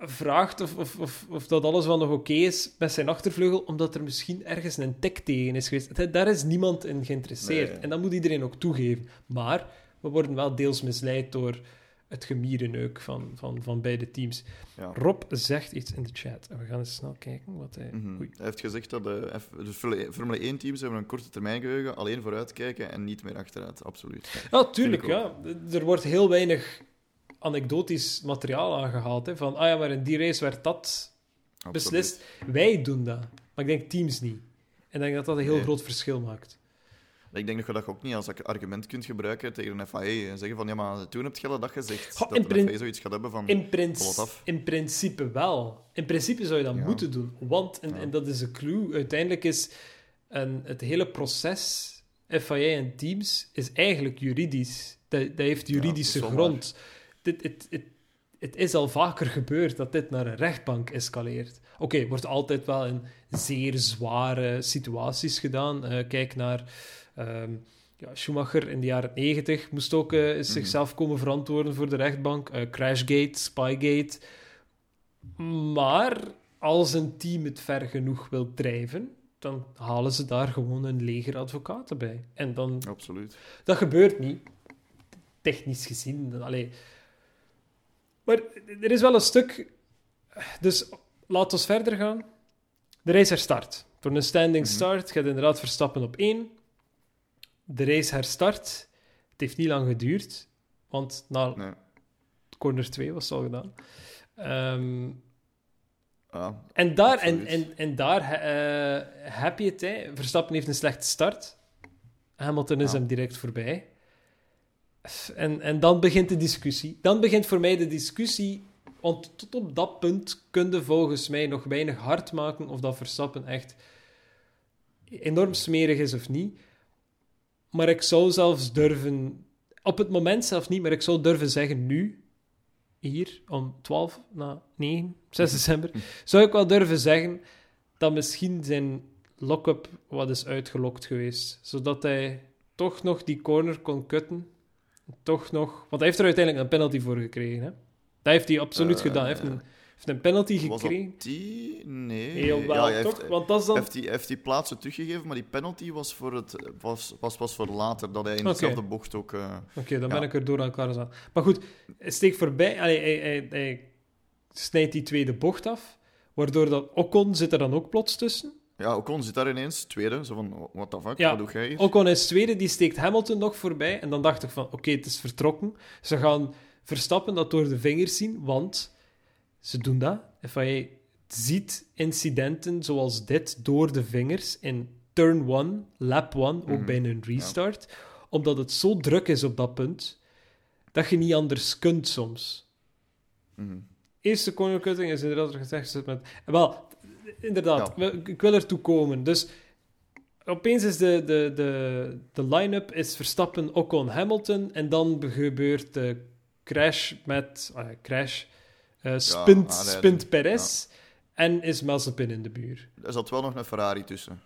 vraagt of, of, of, of dat alles wel nog oké is met zijn achtervleugel, omdat er misschien ergens een tik tegen is geweest. Daar is niemand in geïnteresseerd. Nee. En dat moet iedereen ook toegeven. Maar we worden wel deels misleid door het gemierenneuk van, van, van beide teams. Ja. Rob zegt iets in de chat. En we gaan eens snel kijken wat hij... Mhm. Hij heeft gezegd dat de, F- de Formule- Formule 1-teams hebben een korte termijn geheugen, alleen vooruitkijken en niet meer achteruit. Absoluut. Ja, tuurlijk, ja. Er wordt heel weinig anekdotisch materiaal aangehaald. Hè, van, ah ja, maar in die race werd dat Absoluut. beslist. Wij doen dat. Maar ik denk teams niet. En ik denk dat dat een heel Nee. groot verschil maakt. Ik denk dat je dat ook niet als argument kunt gebruiken tegen een FAE en zeggen van ja, maar toen heb je dat gezegd. Goh, dat de FAE zoiets gaat hebben van... In, af. in principe wel. In principe zou je dat Ja. moeten doen. Want, en, Ja. en dat is de clue, uiteindelijk is een, het hele proces, FIA en teams, is eigenlijk juridisch. Dat, dat heeft juridische grond. Dit, het, het, het is al vaker gebeurd dat dit naar een rechtbank escaleert. Oké, wordt altijd wel in zeer zware situaties gedaan. Eh, kijk naar ehm, ja, Schumacher in de jaren 90 moest ook eh, Mhm. zichzelf komen verantwoorden voor de rechtbank. Eh, Crashgate, Spygate. Maar als een team het ver genoeg wil drijven, dan halen ze daar gewoon een leger advocaten bij. En dan Absoluut. dat gebeurt niet. Technisch gezien. Allee. Maar er is wel een stuk. Dus laten we verder gaan. De race herstart. Door een standing Mhm. start gaat inderdaad Verstappen op één. De race herstart. Het heeft niet lang geduurd. Want na Nee. corner 2 was het al gedaan. Ehm, Ja, en daar, en, en, en daar eh, heb je het. Hè. Verstappen heeft een slechte start. Hamilton is hem direct voorbij. En, en dan begint de discussie. Dan begint voor mij de discussie. Want tot op dat punt kun je volgens mij nog weinig hard maken of dat Verstappen echt enorm smerig is of niet. Maar ik zou zelfs durven... Op het moment zelf niet, maar ik zou durven zeggen nu, hier, om 12 na 9, 6 december, zou ik wel durven zeggen dat misschien zijn lock-up wat is uitgelokt geweest. Zodat hij toch nog die corner kon kutten. Toch nog... Want hij heeft er uiteindelijk een penalty voor gekregen. Hè? Dat heeft hij absoluut Eh, gedaan. Hij heeft een, heeft een penalty was gekregen. die? Nee. Heel wel, ja, hij toch? heeft, Want dat is dan... heeft, die, heeft die plaatsen teruggegeven, maar die penalty was, voor het, was, was pas voor later, dat hij in dezelfde bocht ook... eh, Oké, dan Ja. ben ik er door aan elkaar aan. Maar goed, hij steekt voorbij. Allee, hij, hij, hij snijdt die tweede bocht af. Waardoor dat Ocon zit er dan ook plots tussen. Ja, Ocon zit daar ineens, tweede. Zo van, what the fuck, Ja. wat doe jij hier? Ocon is tweede, die steekt Hamilton nog voorbij. En dan dacht ik van, oké, het is vertrokken. Ze gaan Verstappen dat door de vingers zien, want ze doen dat. FIA ziet incidenten zoals dit door de vingers in turn 1, lap 1, ook Mhm. bij een restart. Omdat het zo druk is op dat punt, dat je niet anders kunt soms. Mhm. Eerste corner cutting is inderdaad gezegd met. Wel, inderdaad, Ja. ik wil ertoe komen. Dus opeens is de, de, de, de line-up is Verstappen, Ocon, Hamilton. En dan gebeurt de crash met. ah ja, crash. eh, spint, aanrijding. spint Perez. En is Mazepin in de buurt. Er zat wel nog een Ferrari tussen.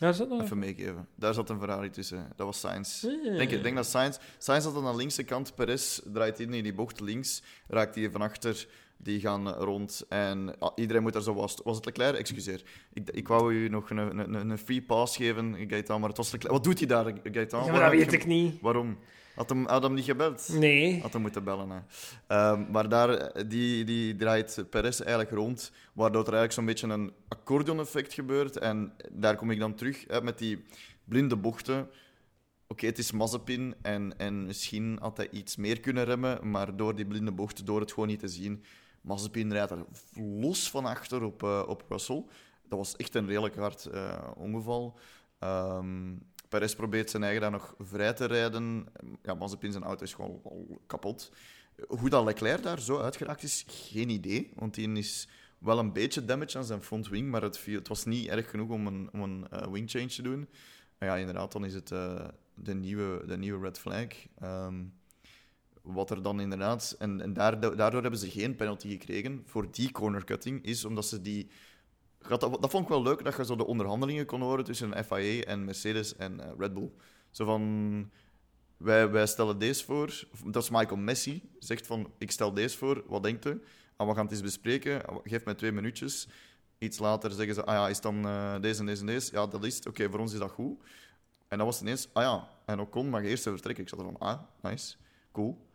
Ja, dat nog? Even meegeven. Daar zat een Ferrari tussen. Dat was Sainz. Ik denk, ik denk dat Sainz... Sainz zat aan de linkse kant. Perez draait in in die bocht links. Raakt die van achter. Die gaan rond. En ah, iedereen moet daar zo... Was, was het Leclerc? Excuseer. Ik, ik wou u nog een, een, een- free pass geven, Gaetan. Maar het was Leclerc. Wat doet hij daar, Gaetan? Ja, maar dat weet ik niet. Waarom? Had hem, had hem niet gebeld? Nee. Had hem moeten bellen. Hè. Ehm, maar daar, die, die draait Perez eigenlijk rond, waardoor er eigenlijk zo'n beetje een accordeon-effect gebeurt. En daar kom ik dan terug hè, met die blinde bochten. Oké, het is Mazepin en, en misschien had hij iets meer kunnen remmen, maar door die blinde bochten, door het gewoon niet te zien, Mazepin rijdt er los van achter op, eh, op Russell. Dat was echt een redelijk hard eh, ongeval. Ehm Perez probeert zijn eigen daar nog vrij te rijden. Ja, Mazepin zijn auto is gewoon al kapot. Hoe dat Leclerc daar zo uitgeraakt is, geen idee. Want die is wel een beetje damage aan zijn front wing, maar het, het was niet erg genoeg om een, om een eh, wing change te doen. Maar ja, inderdaad, dan is het de, nieuwe, de nieuwe red flag. Ehm, wat er dan inderdaad... En, en daardoor, hebben ze geen penalty gekregen voor die corner cutting, is omdat ze die... Dat, dat vond ik wel leuk, dat je zo de onderhandelingen kon horen tussen FIA en Mercedes en eh, Red Bull. Zo van... Wij, wij stellen deze voor. Dat is Michael Messi. Zegt van, ik stel deze voor. Wat denkt u? En we gaan het eens bespreken. Geef mij twee minuutjes. Iets later zeggen ze, ah ja, is dan eh, deze en deze en deze? Ja, dat is het. Oké, voor ons is dat goed. En dan was ineens, ah ja, en Ocon mag eerst vertrekken. Ik zat er van, ah, nice, cool.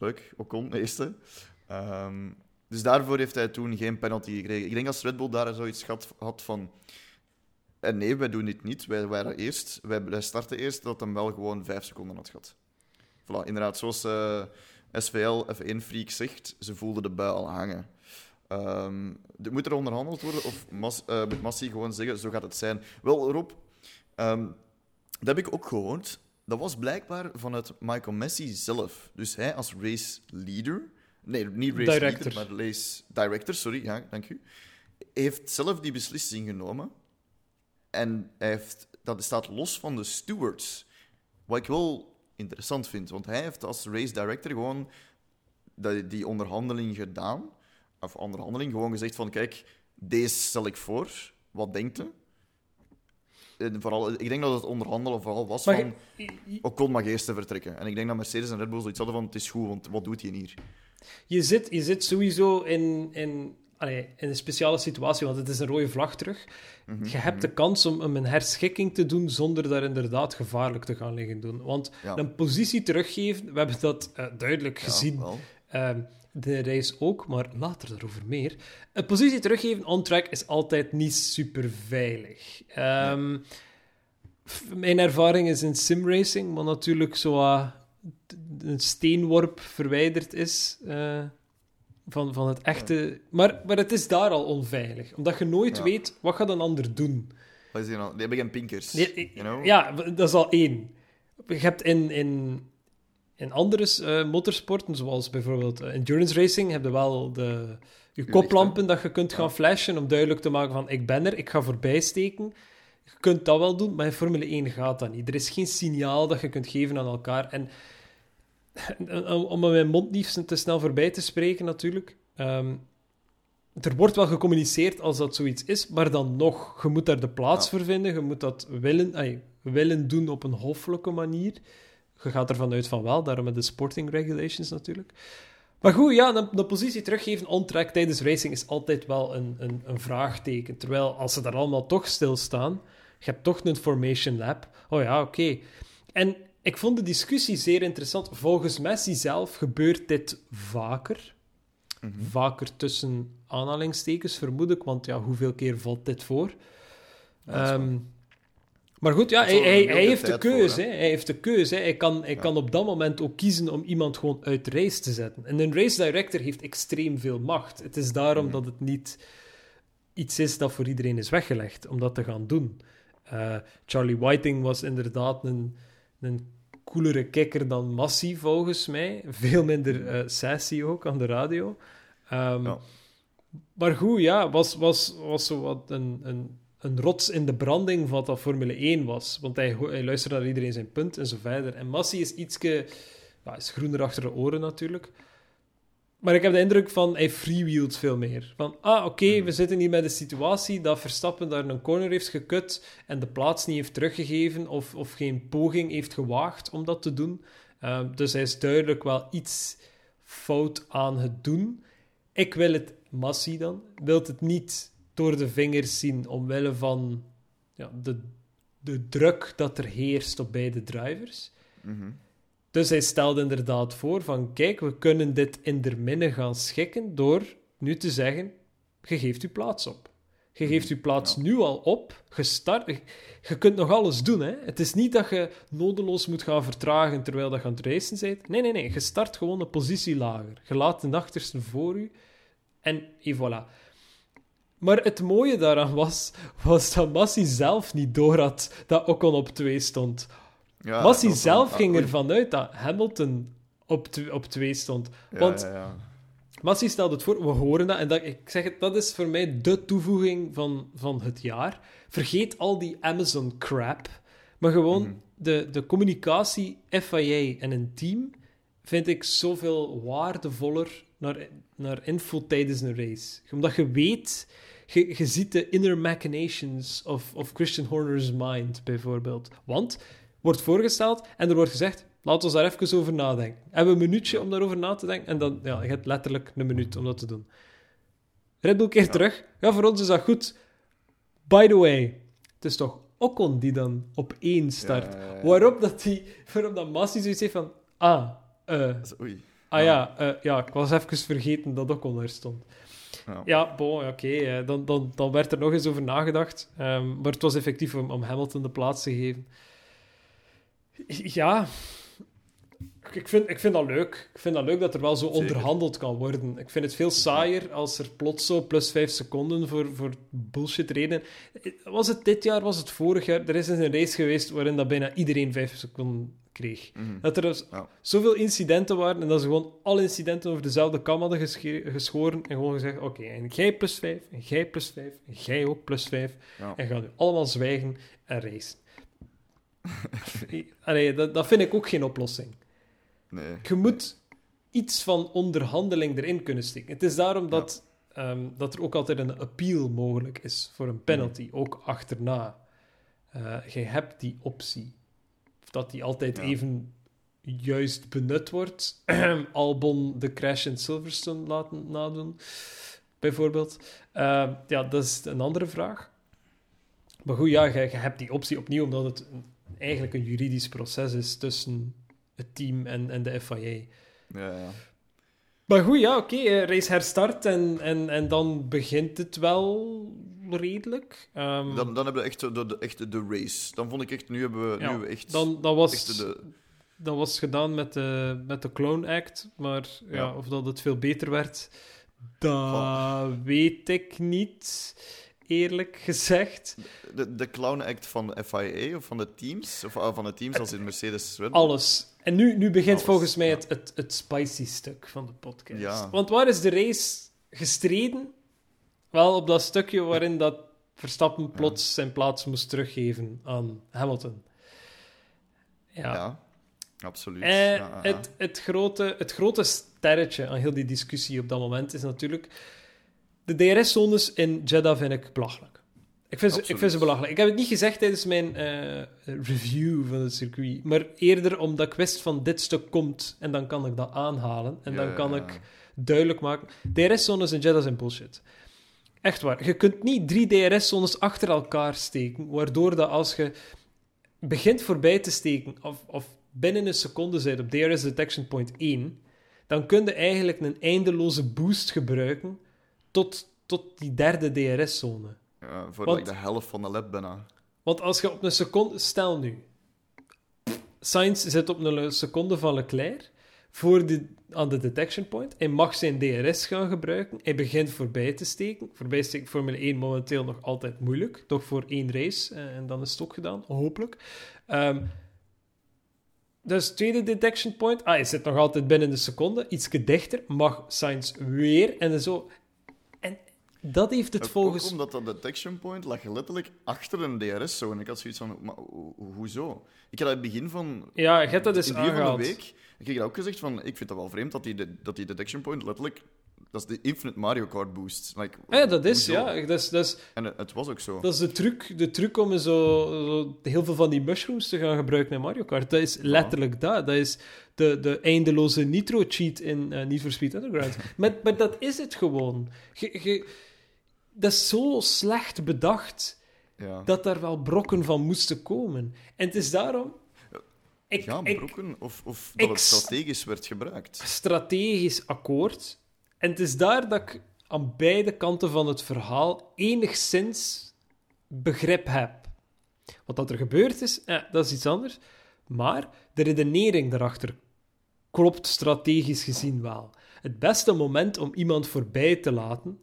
Leuk, Ocon, eerste. Ehm, dus daarvoor heeft hij toen geen penalty gekregen. Ik denk als Red Bull daar zoiets had, van... En nee, wij doen dit niet. Wij waren eerst. Wij, starten eerst dat hem wel gewoon vijf seconden had gehad. Voilà, inderdaad, zoals eh, SVL F1 Freak zegt, ze voelden de bui al hangen. Ehm, moet er onderhandeld worden of Mas, eh, moet Massi gewoon zeggen, zo gaat het zijn. Wel, Rob, ehm, dat heb ik ook gehoord. Dat was blijkbaar vanuit Michael Messi zelf. Dus hij als race leader... Nee, niet race Director. leader, maar race director, sorry, ja, dank u. Heeft zelf die beslissing genomen. En hij heeft, dat staat los van de stewards. Wat ik wel interessant vind, want hij heeft als race director gewoon die, die onderhandeling gedaan. Of onderhandeling, gewoon gezegd van, kijk, deze stel ik voor. Wat denkt u? En vooral, ik denk dat het onderhandelen vooral was Maar van... je- Ocon mag eerst te vertrekken. En ik denk dat Mercedes en Red Bull zoiets hadden van, het is goed, want wat doet hij hier? Je zit, je zit sowieso in, in, allee, in een speciale situatie, want het is een rode vlag terug. Mhm, Je hebt de kans om, een herschikking te doen zonder daar inderdaad gevaarlijk te gaan liggen doen. Want Ja. een positie teruggeven, we hebben dat eh, duidelijk Ja, gezien, wel. Ehm, de race ook, maar later daarover meer. Een positie teruggeven on track is altijd niet super veilig. Ehm, Mijn ervaring is in simracing, maar natuurlijk zo een steenworp verwijderd is eh, van, van het echte. Maar, maar het is daar al onveilig, omdat je nooit Ja. weet wat gaat een ander doen. Wat is die nou? Die hebben geen pinkers. Nee, you know? Ja, dat is al één. Je hebt in, in, in andere eh, motorsporten, zoals bijvoorbeeld eh, endurance racing, heb je wel de, je koplampen dat je kunt gaan flashen om duidelijk te maken van ik ben er, ik ga voorbij steken. Je kunt dat wel doen, maar in Formule 1 gaat dat niet. Er is geen signaal dat je kunt geven aan elkaar. En om mijn mond niet te snel voorbij te spreken natuurlijk... ehm, er wordt wel gecommuniceerd als dat zoiets is, maar dan nog, je moet daar de plaats Ja. voor vinden, je moet dat willen, willen doen op een hoffelijke manier. Je gaat ervan uit van wel, daarom met de sporting regulations natuurlijk. Maar goed, ja, een, een positie teruggeven on-track tijdens racing is altijd wel een, een, een vraagteken. Terwijl, als ze daar allemaal toch stilstaan, je hebt toch een formation lab. Oh ja, oké. En ik vond de discussie zeer interessant. Volgens Messi zelf gebeurt dit vaker. Mhm. Vaker tussen aanhalingstekens, vermoed ik. Want ja, hoeveel keer valt dit voor? Ehm, maar goed, ja, hij, hij, hij heeft de voor, keuze. hè? Hij heeft de keuze. hè. Hij, kan, hij Ja. kan op dat moment ook kiezen om iemand gewoon uit de race te zetten. En een race director heeft extreem veel macht. Het is daarom Mhm. dat het niet iets is dat voor iedereen is weggelegd om dat te gaan doen. Eh, Charlie Whiting was inderdaad een, een coolere kikker dan Massie, volgens mij. Veel minder eh, sassy ook aan de radio. Ehm, Ja. Maar goed, ja, was, was, was zo wat een, een, een rots in de branding van wat dat Formule 1 was. Want hij, luisterde naar iedereen zijn punt en zo verder. En Massi is ietske... Ja, is groener achter de oren natuurlijk. Maar ik heb de indruk van, hij freewheelt veel meer. Van, ah, oké, we zitten hier met een situatie dat Verstappen daar een corner heeft gekut en de plaats niet heeft teruggegeven of, of geen poging heeft gewaagd om dat te doen. Ehm, dus hij is duidelijk wel iets fout aan het doen. Ik wil het, Massi dan, wil het niet door de vingers zien omwille van ja, de, de druk dat er heerst op beide drivers. Mhm. Dus hij stelde inderdaad voor van, kijk, we kunnen dit in der minne gaan schikken door nu te zeggen, je geeft uw plaats op. Je geeft uw plaats Ja. nu al op. Gestart, je kunt nog alles doen. Hè? Het is niet dat je nodeloos moet gaan vertragen terwijl dat je aan het racen bent. Nee, nee, nee. Je start gewoon een positie lager. Je laat de achterste voor u. En et voilà. Maar het mooie daaraan was, was dat Massi zelf niet door had dat Ocon op 2 stond. Ja, Massi zelf ging ervan uit dat Hamilton op, op 2 stond. Want- ja, ja. Massi stelde het voor, we horen dat. En dat, ik zeg het, dat is voor mij de toevoeging van, van het jaar. Vergeet al die Amazon-crap. Maar gewoon Mhm. de, de communicatie FIA en een team vind ik zoveel waardevoller naar, naar info tijdens een race. Omdat je weet, je, je ziet de inner machinations of, of Christian Horner's mind, bijvoorbeeld. Want wordt voorgesteld en er wordt gezegd, laten we daar even over nadenken. Hebben we een minuutje om daarover na te denken? En dan, ja, je hebt letterlijk een minuut om dat te doen. Red Bull keert Ja. terug. Ja, voor ons is dat goed. By the way, het is toch Ocon die dan op één start. Ja, ja, ja. Waarop dat die, waarop dat Massi zoiets heeft van, ah, eh, ah ja, eh, ja, ik was even vergeten dat Ocon er stond. Ja. Ja, bon, oké. eh, dan, dan, dan werd er nog eens over nagedacht. Ehm, maar het was effectief om, om Hamilton de plaats te geven. Ja, ik vind, ik vind dat leuk. Ik vind dat leuk dat er wel zo Zeker. onderhandeld kan worden. Ik vind het veel saaier als er plots zo plus vijf seconden voor, voor bullshit reden. Was het dit jaar, was het vorig jaar? Er is eens een race geweest waarin dat bijna iedereen vijf seconden kreeg. Mhm. Dat er dus Ja. zoveel incidenten waren en dat ze gewoon alle incidenten over dezelfde kam hadden geschoren en gewoon gezegd, oké, en jij plus 5, en jij plus 5, en jij ook plus 5, Ja. en gaan nu allemaal zwijgen en racen. [laughs] Allee, dat, dat vind ik ook geen oplossing. Nee. Je moet iets van onderhandeling erin kunnen steken. Het is daarom dat, ehm, dat er ook altijd een appeal mogelijk is voor een penalty, ook achterna. Eh je hebt die optie. Dat die altijd Ja. even juist benut wordt. [clears throat] Albon de crash in Silverstone laten nadoen, bijvoorbeeld. Eh, ja, dat is een andere vraag. Maar goed, ja, je, je hebt die optie opnieuw, omdat het eigenlijk een juridisch proces is tussen het team en, en de FIA. Ja, ja. Maar goed, ja, oké. eh, race herstart en, en, en dan begint het wel redelijk. Ehm, Dan, dan hebben we echt de, de, echt de race. Dan vond ik echt, nu hebben we, nu Ja, hebben we echt, dan, dat, was, echt de... dat was gedaan met de, met de Clone Act, maar ja. Ja. of dat het veel beter werd, dat weet ik niet, eerlijk gezegd. De, de clown act van de FIA of van de teams? Of ah, van de teams als in Mercedes? Alles. En nu, nu begint Alles, volgens mij ja. het, het, het spicy stuk van de podcast. Ja. Want waar is de race gestreden? Wel op dat stukje waarin dat Verstappen plots zijn plaats moest teruggeven aan Hamilton. Ja. Ja, absoluut. Eh, Ja, ja, ja. Het, het, grote, het grote sterretje aan heel die discussie op dat moment is natuurlijk... De DRS-zones in Jeddah vind ik belachelijk. Ik vind, ze, ik vind ze belachelijk. Ik heb het niet gezegd tijdens mijn eh, review van het circuit, maar eerder omdat ik wist van dit stuk komt en dan kan ik dat aanhalen en dan kan ik duidelijk maken. DRS-zones in Jeddah zijn bullshit. Echt waar. Je kunt niet drie DRS-zones achter elkaar steken, waardoor dat als je begint voorbij te steken of, of binnen een seconde zit op DRS Detection Point 1, dan kun je eigenlijk een eindeloze boost gebruiken tot, tot die derde DRS-zone. Ja, voor Want- like, de helft van de lap bijna. Want als je op een seconde... Stel nu. Sainz zit op een seconde van Leclerc voor de, aan de detection point. Hij mag zijn DRS gaan gebruiken. Hij begint voorbij te steken. Voorbij steken Formule 1 momenteel nog altijd moeilijk. Toch voor één race. eh, en dan is het ook gedaan, hopelijk. Ehm, dus tweede detection point. Ah, hij zit nog altijd binnen de seconde. Ietske dichter. Mag Sainz weer. En zo... En dat heeft het Ook volgens... omdat dat detection point lag letterlijk achter een DRS-zone. Ik had zoiets van, maar ho- ho- hoezo? Ik had het begin van... Ja, je hebt dat van aangehaald. de week ik heb ook gezegd van, ik vind dat wel vreemd dat die, de- dat die detection point letterlijk... Dat is de Infinite Mario Kart boost. Like, Ah Ja, dat is, hoezo? ja. Dat is, dat is, En het, het was ook zo. dat is de, truc, de truc om zo, zo heel veel van die mushrooms te gaan gebruiken in Mario Kart. Dat is letterlijk dat. Dat is de, de eindeloze nitro-cheat in eh Need for Speed Underground. [laughs] maar, maar dat is het gewoon. Je- je- dat is zo slecht bedacht Ja, dat daar wel brokken van moesten komen. En het is daarom... Ik, ja ik. Of, of dat het strategisch werd gebruikt. strategisch akkoord. En het is daar dat ik aan beide kanten van het verhaal enigszins begrip heb. Wat dat er gebeurd is, eh, dat is iets anders. Maar de redenering daarachter klopt strategisch gezien wel. Het beste moment om iemand voorbij te laten,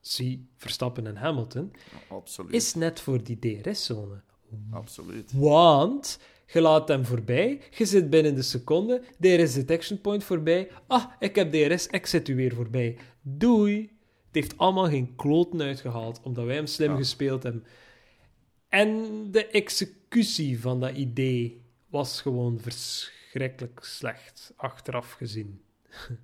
zie Verstappen en Hamilton, Absoluut. is net voor die DRS-zone. Absoluut. Want je laat hem voorbij, je zit binnen de seconde, DRS detection point voorbij. Ah, ik heb DRS, ik zit u weer voorbij. Doei. Het heeft allemaal geen kloten uitgehaald, omdat wij hem slim Ja. gespeeld hebben. En de executie van dat idee was gewoon verschrikkelijk slecht, achteraf gezien. [laughs]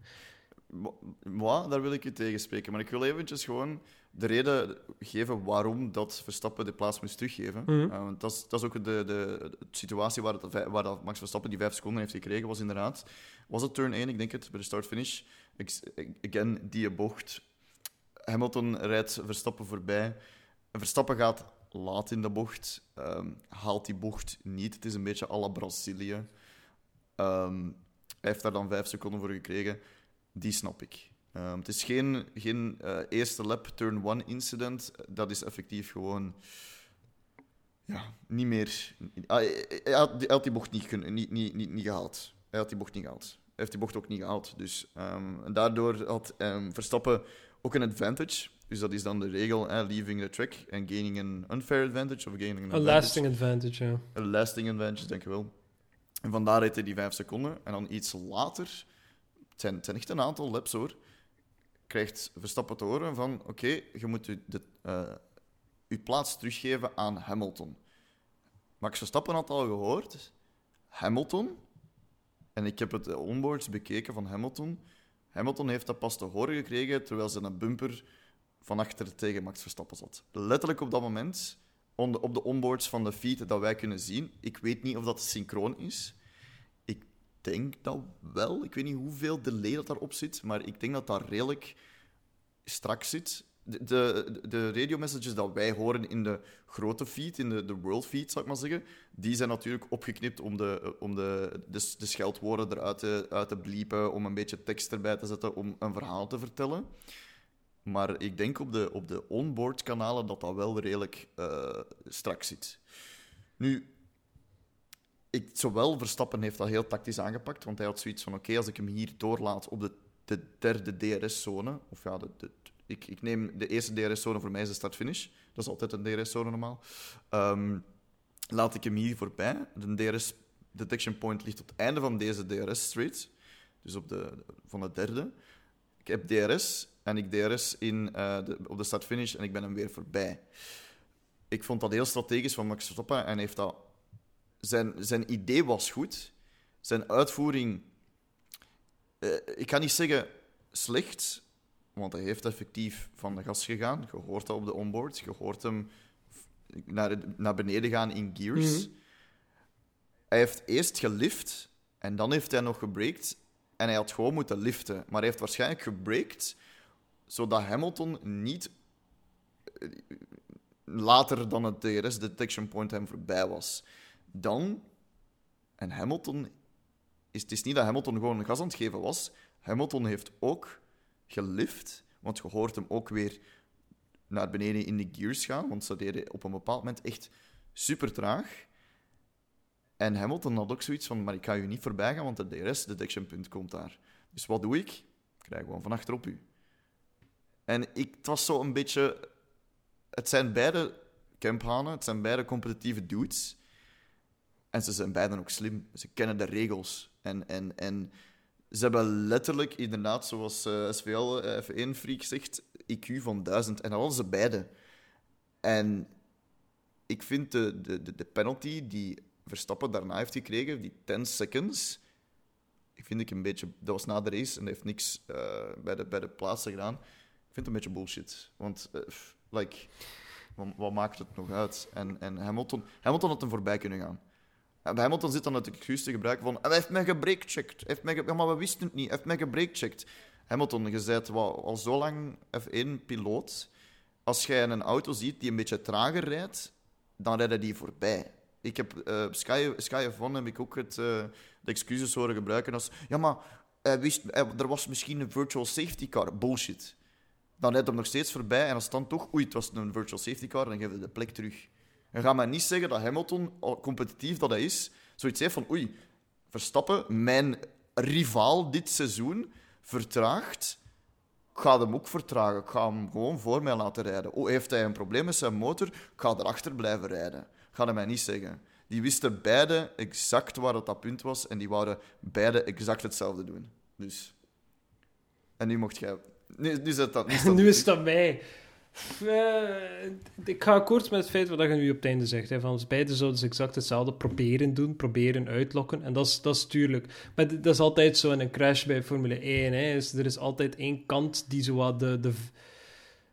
Maar, daar wil ik u tegenspreken. Maar ik wil eventjes gewoon de reden geven waarom dat Verstappen de plaats moest teruggeven. Mhm. Eh, want dat, is, dat is ook de, de, de situatie waar, vij- waar dat Max Verstappen die vijf seconden heeft gekregen, was inderdaad... Was het turn 1, ik denk het, bij de start-finish. Again, die bocht. Hamilton rijdt Verstappen voorbij. Verstappen gaat laat in de bocht. ehm, haalt die bocht niet. Het is een beetje à la Brazilië. Ehm, hij heeft daar dan vijf seconden voor gekregen. Die snap ik. Ehm, het is geen, geen eh, eerste lap turn one incident. Dat is effectief gewoon. Ja, niet meer. Ah, Hij, hij had, hij had die bocht niet, kunnen, niet, niet, niet, niet gehaald. Hij had die bocht niet gehaald. Hij heeft die bocht ook niet gehaald. Dus, ehm, en daardoor had ehm, Verstappen ook een advantage. Dus dat is dan de regel: hè, leaving the track and gaining an unfair advantage. Of gaining an advantage. lasting advantage, ja. Een lasting advantage, denk ik wel. En vandaar heeft hij die vijf seconden. En dan iets later, het zijn, het zijn echt een aantal laps hoor, krijgt Verstappen te horen van oké, je moet je, de, je plaats teruggeven aan Hamilton. Max Verstappen had al gehoord, Hamilton, en ik heb het onboards bekeken van Hamilton, Hamilton heeft dat pas te horen gekregen terwijl ze een bumper van achter tegen Max Verstappen zat. Letterlijk op dat moment, on de- op de onboards van de feed dat wij kunnen zien. Ik weet niet of dat synchroon is. Denk dat wel. Ik weet niet hoeveel delay dat daarop zit, maar ik denk dat dat redelijk strak zit. De, de, radio dat wij horen in de grote feed, in de, de world feed, zou ik maar zeggen, die zijn natuurlijk opgeknipt om de, om de, de, de scheldwoorden eruit te, uit te bliepen, om een beetje tekst erbij te zetten, om een verhaal te vertellen. Maar ik denk op de, op de onboard kanalen dat dat wel redelijk eh, strak zit. Nu, ik, zowel Verstappen heeft dat heel tactisch aangepakt, want hij had zoiets van: oké, als ik hem hier doorlaat op de, de derde DRS-zone, of ja, de, ik, ik neem de eerste DRS-zone voor mij is de start-finish, dat is altijd een DRS-zone normaal. Ehm, laat ik hem hier voorbij. De DRS detection point ligt op het einde van deze DRS-straight, dus op de, van de derde. Ik heb DRS en ik DRS in, eh, op de start-finish en ik ben hem weer voorbij. Ik vond dat heel strategisch van Max Verstappen en heeft dat zijn, zijn idee was goed. Zijn uitvoering, eh, ik ga niet zeggen slecht, want hij heeft effectief van de gas gegaan. Je hoort dat op de onboard. Je hoort hem naar, naar beneden gaan in gears. Mhm. Hij heeft eerst gelift en dan heeft hij nog gebreakt. En hij had gewoon moeten liften. Maar hij heeft waarschijnlijk gebreakt zodat Hamilton niet eh, later dan het DRS detection point hem voorbij was. Dan, en Hamilton, is, het is niet dat Hamilton gewoon gas aan het geven was. Hamilton heeft ook gelift, want je hoort hem ook weer naar beneden in de gears gaan, want ze deden op een bepaald moment echt super traag. En Hamilton had ook zoiets van, maar ik ga u niet voorbij gaan, want de DRS-detection-punt komt daar. Dus wat doe ik? Ik krijg gewoon van achterop u. En ik, het was zo een beetje... Het zijn beide camphanen, het zijn beide competitieve dudes. En ze zijn beiden ook slim. Ze kennen de regels. En, en, en ze hebben letterlijk, inderdaad, zoals uh, SVL uh, F1-freak zegt, IQ van 1000. En dat hadden ze beide. En ik vind de, de, de, penalty die Verstappen daarna heeft gekregen, die 10 seconds, ik vind ik een beetje... Dat was na de race en heeft niks uh, bij, de, bij de plaatsen gedaan. Ik vind het een beetje bullshit. Want, like, wat, wat, maakt het nog uit? En, en Hamilton, Hamilton had hem voorbij kunnen gaan. Hamilton zit dan natuurlijk excuus te gebruiken van... Hij heeft mij gebreakcheckt. Heeft mij. Ja, maar we wisten het niet. Hij heeft mij gebreakcheckt. Hamilton, je bent al zo lang F1-piloot. Als jij een auto ziet die een beetje trager rijdt, dan rijden die voorbij. Ik heb uh, Sky, Sky F1 heb ik ook het, uh, de excuses horen gebruiken als... Ja, maar hij wist, er was misschien een virtual safety car. Bullshit. Dan rijdt hem nog steeds voorbij en als dan toch... Oei, het was een virtual safety car, dan geef je de plek terug. En ga mij niet zeggen dat Hamilton, competitief dat hij is, zoiets heeft van... Oei, Verstappen, mijn rivaal dit seizoen, vertraagt... Ik ga hem ook vertragen. Ik ga hem gewoon voor mij laten rijden. Oh, heeft hij een probleem met zijn motor? Ik ga erachter blijven rijden ga hij mij niet zeggen. Die wisten beide exact waar het dat punt was en die wouden beide exact hetzelfde doen. Dus. En nu mocht jij. Nu, nu, zit dat, nu, is, dat [laughs] nu is dat mij. Uh, ik ga akkoord met het feit wat je nu op het einde zegt. Hè, van beide zouden ze exact hetzelfde proberen doen, proberen uitlokken. En dat is, dat is tuurlijk. Maar dat is altijd zo in een crash bij Formule 1. Hè, is, er is altijd één kant die zo wat de, de,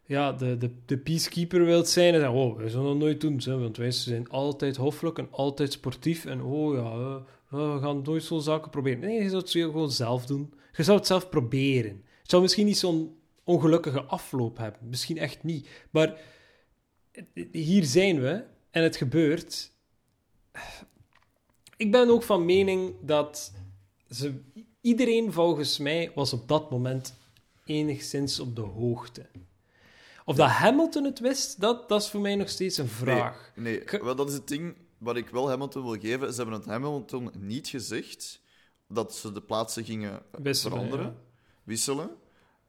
ja, de, de, de peacekeeper wilt zijn en zeggen, oh, wij zullen dat nooit doen, hè, want wij zijn altijd hoffelijk en altijd sportief en oh ja, we gaan nooit zo'n zaken proberen. Nee, je zou het gewoon zelf doen. Je zou het zelf proberen. Het zou misschien niet zo'n ongelukkige afloop hebben, misschien echt niet, maar hier zijn we en het gebeurt. Ik ben ook van mening dat ze, iedereen volgens mij was op dat moment enigszins op de hoogte. Of dat Hamilton het wist, dat, dat is voor mij nog steeds een vraag. Nee, nee. Wel, dat is het ding wat ik wel Hamilton wil geven. Ze hebben het Hamilton niet gezegd dat ze de plaatsen gingen wisselen, veranderen, wisselen.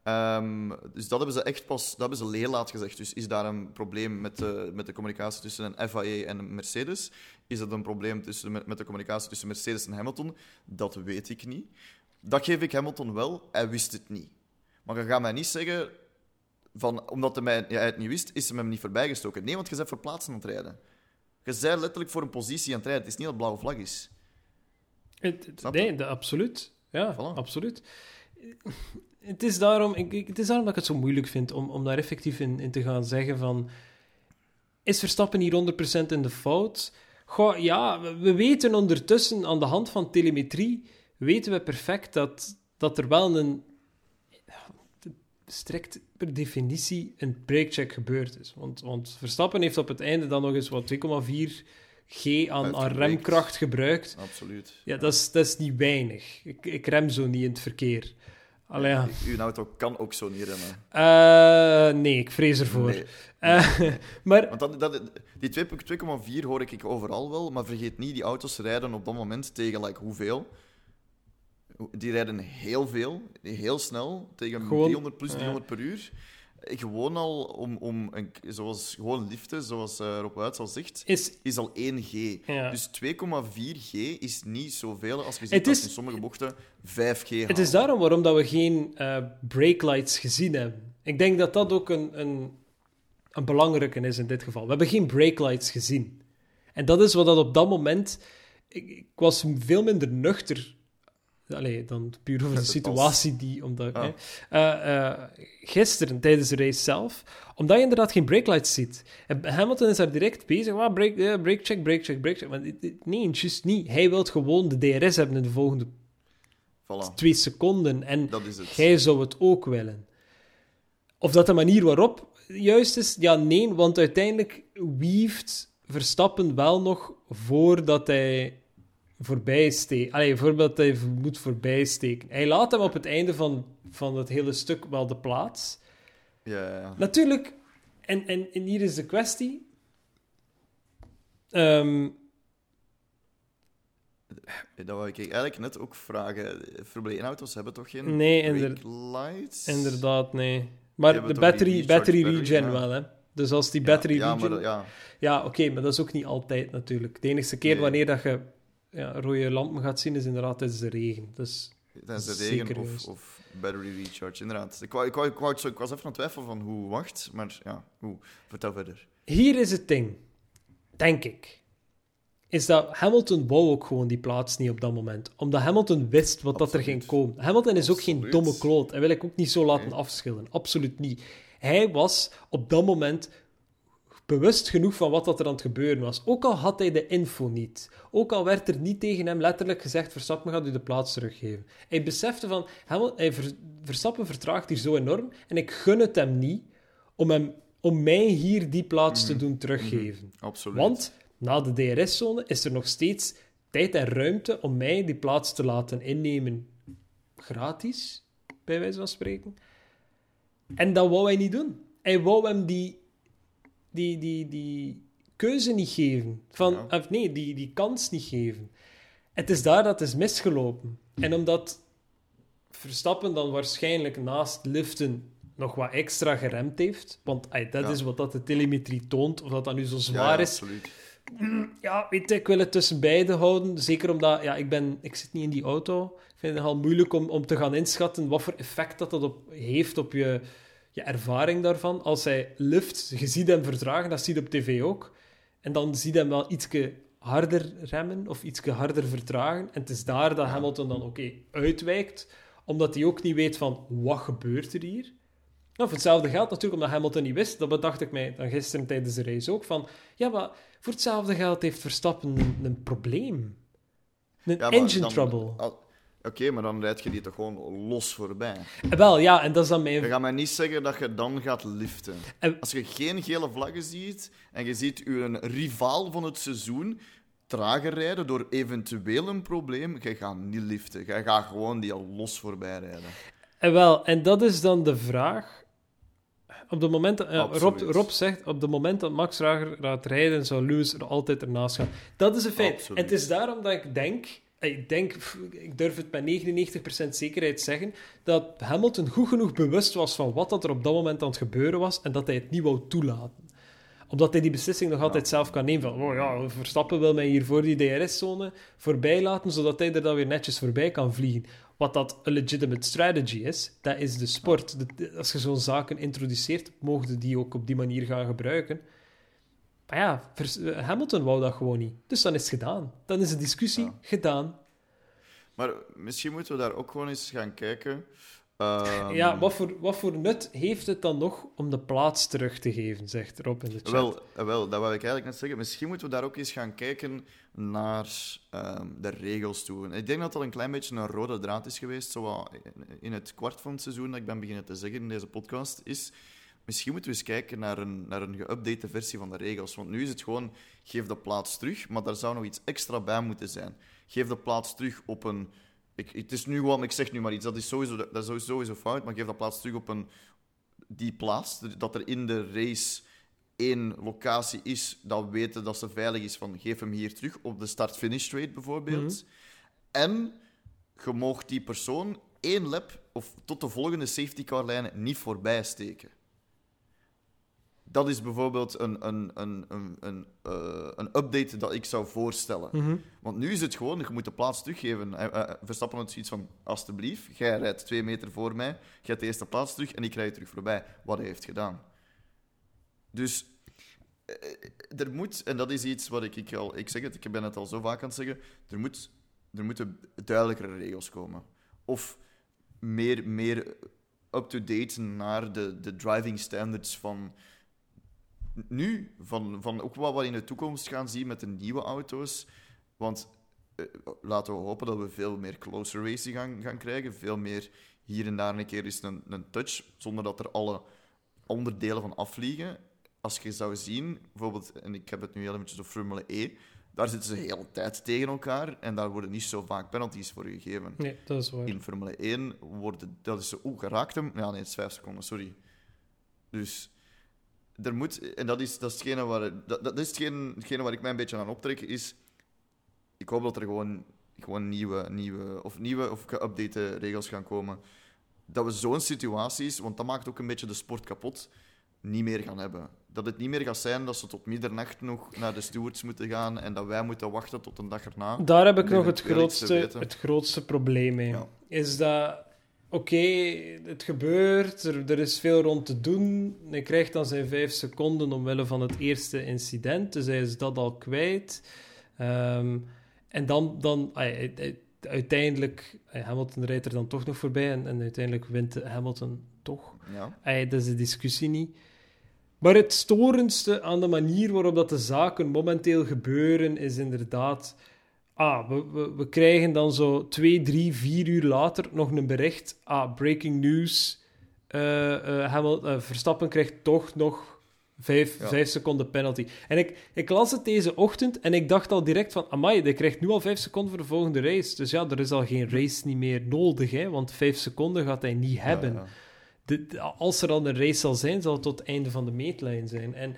Um, dus dat hebben ze echt pas, dat hebben ze heel laat gezegd. Dus is daar een probleem met de, met de communicatie tussen een FIA en een Mercedes? Is dat een probleem tussen, met, met de communicatie tussen Mercedes en Hamilton? Dat weet ik niet. Dat geef ik Hamilton wel, hij wist het niet. Maar je gaat mij niet zeggen van, omdat hij, mij, ja, hij het niet wist, is hij hem niet voorbijgestoken. Nee, want je bent voor plaatsen aan het rijden. Je bent letterlijk voor een positie aan het rijden. Het is niet dat blauwe vlag is. Het, nee, de, absoluut. Ja, absoluut. Het is, daarom, ik, het is daarom dat ik het zo moeilijk vind om, om daar effectief in, in te gaan zeggen van... Is Verstappen hier 100% in de fout? Goh, ja, we weten ondertussen aan de hand van telemetrie... weten we perfect dat, dat er wel een strikt per definitie een breakcheck gebeurd is. Want, want Verstappen heeft op het einde dan nog eens wat 2,4 G aan, aan remkracht gebruikt. Absoluut. Ja, Dat, is, dat is niet weinig. Ik, ik rem zo niet in het verkeer. Allee, ja. Uw auto kan ook zo niet remmen. Uh, nee, ik vrees ervoor. Nee. Uh, [laughs] maar... Want dat, dat, die 2,4 hoor ik overal wel, maar vergeet niet, die auto's rijden op dat moment tegen like, hoeveel? Die rijden heel veel, heel snel, tegen gewoon, 300 plus 300 per uur. Gewoon al om, om een, zoals gewoon liften, zoals uh, Rob Wuits al zegt, is, is al 1G. Dus 2,4G is niet zoveel als je ziet dat in sommige bochten 5G Het is daarom waarom dat we geen uh, brake lights gezien hebben. Ik denk dat dat ook een, een, een belangrijke is in dit geval. We hebben geen brake lights gezien. En dat is wat dat op dat moment... Ik, ik was veel minder nuchter Allee, dan puur over de situatie die... Omdat, ah. uh, uh, gisteren, tijdens de race zelf, omdat je inderdaad geen breaklights ziet. Hamilton is daar direct bezig. Ah, break, uh, break check, break check, break check. Maar nee, juist niet. Hij wil gewoon de DRS hebben in de volgende voilà. twee seconden. En hij zou het ook willen. Of dat de manier waarop juist is, ja, nee, want uiteindelijk wieft Verstappen wel nog voordat hij voorbij steken. Allee, bijvoorbeeld hij moet voorbij steken. Hij laat hem op het einde van, van het hele stuk wel de plaats. Ja, ja. Natuurlijk, En, en, en hier is de kwestie. Ehm, Dat wou ik eigenlijk net ook vragen. Formule 1-auto's hebben toch geen Nee, brake inder- lights? inderdaad, nee. Maar de battery, battery regen ja. wel, hè. Dus als die battery ja, regen... maar dat- ja, Ja, oké, maar dat is ook niet altijd natuurlijk. De enige keer Nee. wanneer dat je ja, rode lampen gaat zien, is inderdaad tijdens de regen. Dus tijdens de regen of, battery recharge, inderdaad. Ik, wou, ik, wou, ik, wou het zo- ik was even aan het twijfelen van hoe wacht, maar ja, hoe. Vertel verder. hier is het ding, denk ik. Is dat Hamilton wou ook gewoon die plaats niet op dat moment. Omdat Hamilton wist wat dat er ging komen. Hamilton is ook geen domme kloot. Hij wil ik ook niet zo laten Nee. afschillen. Absoluut niet. Hij was op dat moment bewust genoeg van wat dat er aan het gebeuren was. Ook al had hij de info niet. Ook al werd er niet tegen hem letterlijk gezegd: Verstappen gaat u de plaats teruggeven. Hij besefte van: hij Ver- Verstappen vertraagt hier zo enorm en ik gun het hem niet om, hem, om mij hier die plaats te doen teruggeven. Absoluut. Want na de DRS-zone is er nog steeds tijd en ruimte om mij die plaats te laten innemen. Gratis, bij wijze van spreken. En dat wou hij niet doen. Hij wou hem die, die, die, die keuze niet geven. Van, Ja. of nee, die, die kans niet geven. Het is daar dat het is misgelopen. En omdat Verstappen dan waarschijnlijk naast liften nog wat extra geremd heeft, want ay, dat Ja. is wat dat de telemetrie toont, of dat dat nu zo zwaar ja, is, Absoluut. ja, weet je, ik wil het tussen beide houden. Zeker omdat ja, ik, ben, ik zit niet in die auto. Ik vind het nogal moeilijk om, om te gaan inschatten wat voor effect dat, dat op, heeft op je, je ervaring daarvan. Als hij lift, je ziet hem vertragen, dat zie je op tv ook. En dan zie je hem wel ietsje harder remmen of ietsje harder vertragen. En het is daar dat Hamilton dan oké uitwijkt, omdat hij ook niet weet van wat gebeurt er hier. Nou, voor hetzelfde geldt natuurlijk, omdat Hamilton niet wist, dat bedacht ik mij dan gisteren tijdens de race ook, van ja, maar voor hetzelfde geld heeft Verstappen een, een probleem. Een Ja, engine dan- trouble. al- Oké, maar dan rijd je die toch gewoon los voorbij. Eh, Wel, ja, en dat is dan Je mijn... gaat mij niet zeggen dat je dan gaat liften. En- Als je geen gele vlaggen ziet en je ziet je rivaal van het seizoen trager rijden door eventueel een probleem, je gaat niet liften. Je gaat gewoon die al los voorbij rijden. En wel, en dat is dan de vraag. Op het moment Rob. Rob zegt, op het moment dat Max Rager gaat rijden, zou Lewis er altijd ernaast gaan. Dat is een feit. Absoluut. En het is daarom dat ik denk, eh, ik denk, ik durf het met 99% zekerheid zeggen, dat Hamilton goed genoeg bewust was van wat dat er op dat moment aan het gebeuren was en dat hij het niet wou toelaten. Omdat hij die beslissing nog altijd zelf kan nemen van, oh ja, Verstappen wil mij hier voor die DRS-zone voorbij laten, zodat hij er dan weer netjes voorbij kan vliegen. Wat dat een legitimate strategy is, dat is de sport. Als je zo'n zaken introduceert, mogen die ook op die manier gaan gebruiken. Maar ja, eh, Hamilton wou dat gewoon niet. Dus dan is het gedaan. Dan is de discussie Ja. gedaan. Maar misschien moeten we daar ook gewoon eens gaan kijken. Ehm, ja, wat voor, wat voor nut heeft het dan nog om de plaats terug te geven, zegt Rob in de chat. Wel, eh, wel, dat wou ik eigenlijk net zeggen. Misschien moeten we daar ook eens gaan kijken naar ehm, de regels toe. Ik denk dat dat een klein beetje een rode draad is geweest, zo wat in- in het kwart van het seizoen dat ik ben beginnen te zeggen in deze podcast, is misschien moeten we eens kijken naar een, naar een geüpdate versie van de regels. Want nu is het gewoon, geef de plaats terug, maar daar zou nog iets extra bij moeten zijn. Geef de plaats terug op een... Ik, het is nu gewoon, ik zeg nu maar iets, dat is sowieso, dat is sowieso fout, maar geef de plaats terug op een die plaats, dat er in de race één locatie is dat we weten dat ze veilig is, van geef hem hier terug, op de start-finish straight bijvoorbeeld. En je mag die persoon één lap of tot de volgende safety car lijn niet voorbij steken. Dat is bijvoorbeeld een, een, een, een, een, eh, een update dat ik zou voorstellen. Want nu is het gewoon, je moet de plaats teruggeven. Eh, eh, Verstappen had zoiets van, alstublieft, jij rijdt twee meter voor mij, jij hebt de eerste plaats terug en ik rijd je terug voorbij. Wat hij heeft gedaan. Dus er moet, en dat is iets wat ik, ik al, ik zeg het, ik ben het al zo vaak aan het zeggen, er, moet, er moeten duidelijkere regels komen. Of meer, meer up-to-date naar de, de driving standards van nu, van, van ook wat we in de toekomst gaan zien met de nieuwe auto's. Want eh, laten we hopen dat we veel meer closer racing gaan, gaan krijgen. Veel meer hier en daar een keer eens een, een touch, zonder dat er alle onderdelen van afvliegen. Als je zou zien, bijvoorbeeld, en ik heb het nu heel eventjes op Formule E, daar zitten ze de hele tijd tegen elkaar en daar worden niet zo vaak penalties voor gegeven. Nee, dat is waar. In Formule 1 worden, dat is zo, oeh, geraakt hem. Ja, nee, het is vijf seconden, sorry. Dus er moet, en dat is, dat is, hetgene, waar, dat, dat is hetgene, hetgene waar ik mij een beetje aan optrek, is... Ik hoop dat er gewoon, gewoon nieuwe, nieuwe, of nieuwe of geüpdate regels gaan komen. Dat we zo'n situaties, want dat maakt ook een beetje de sport kapot, niet meer gaan hebben. Dat het niet meer gaat zijn dat ze tot middernacht nog naar de stewards moeten gaan en dat wij moeten wachten tot een dag erna. Daar heb ik nog het grootste, het grootste probleem mee. Ja. Is dat, oké, het gebeurt, er, er is veel rond te doen. Hij krijgt dan zijn vijf seconden omwille van het eerste incident, dus hij is dat al kwijt. Ehm, en dan, dan ai, ai, ai, uiteindelijk, ai, Hamilton rijdt er dan toch nog voorbij en, en uiteindelijk wint Hamilton toch. Ja. Dat is de discussie niet. Maar het storendste aan de manier waarop dat de zaken momenteel gebeuren, is inderdaad... Ah, we, we, we krijgen dan zo twee, drie, vier uur later nog een bericht. Ah, breaking news. Eh, eh, Hamil- eh, Verstappen krijgt toch nog vijf, Ja. vijf seconden penalty. En ik, ik las het deze ochtend en ik dacht al direct van... Amai, die krijgt nu al vijf seconden voor de volgende race. Dus ja, er is al geen race niet meer nodig, hè, want vijf seconden gaat hij niet hebben Ja, ja. de, de- als er al een race zal zijn, zal het tot het einde van de meetlijn zijn. En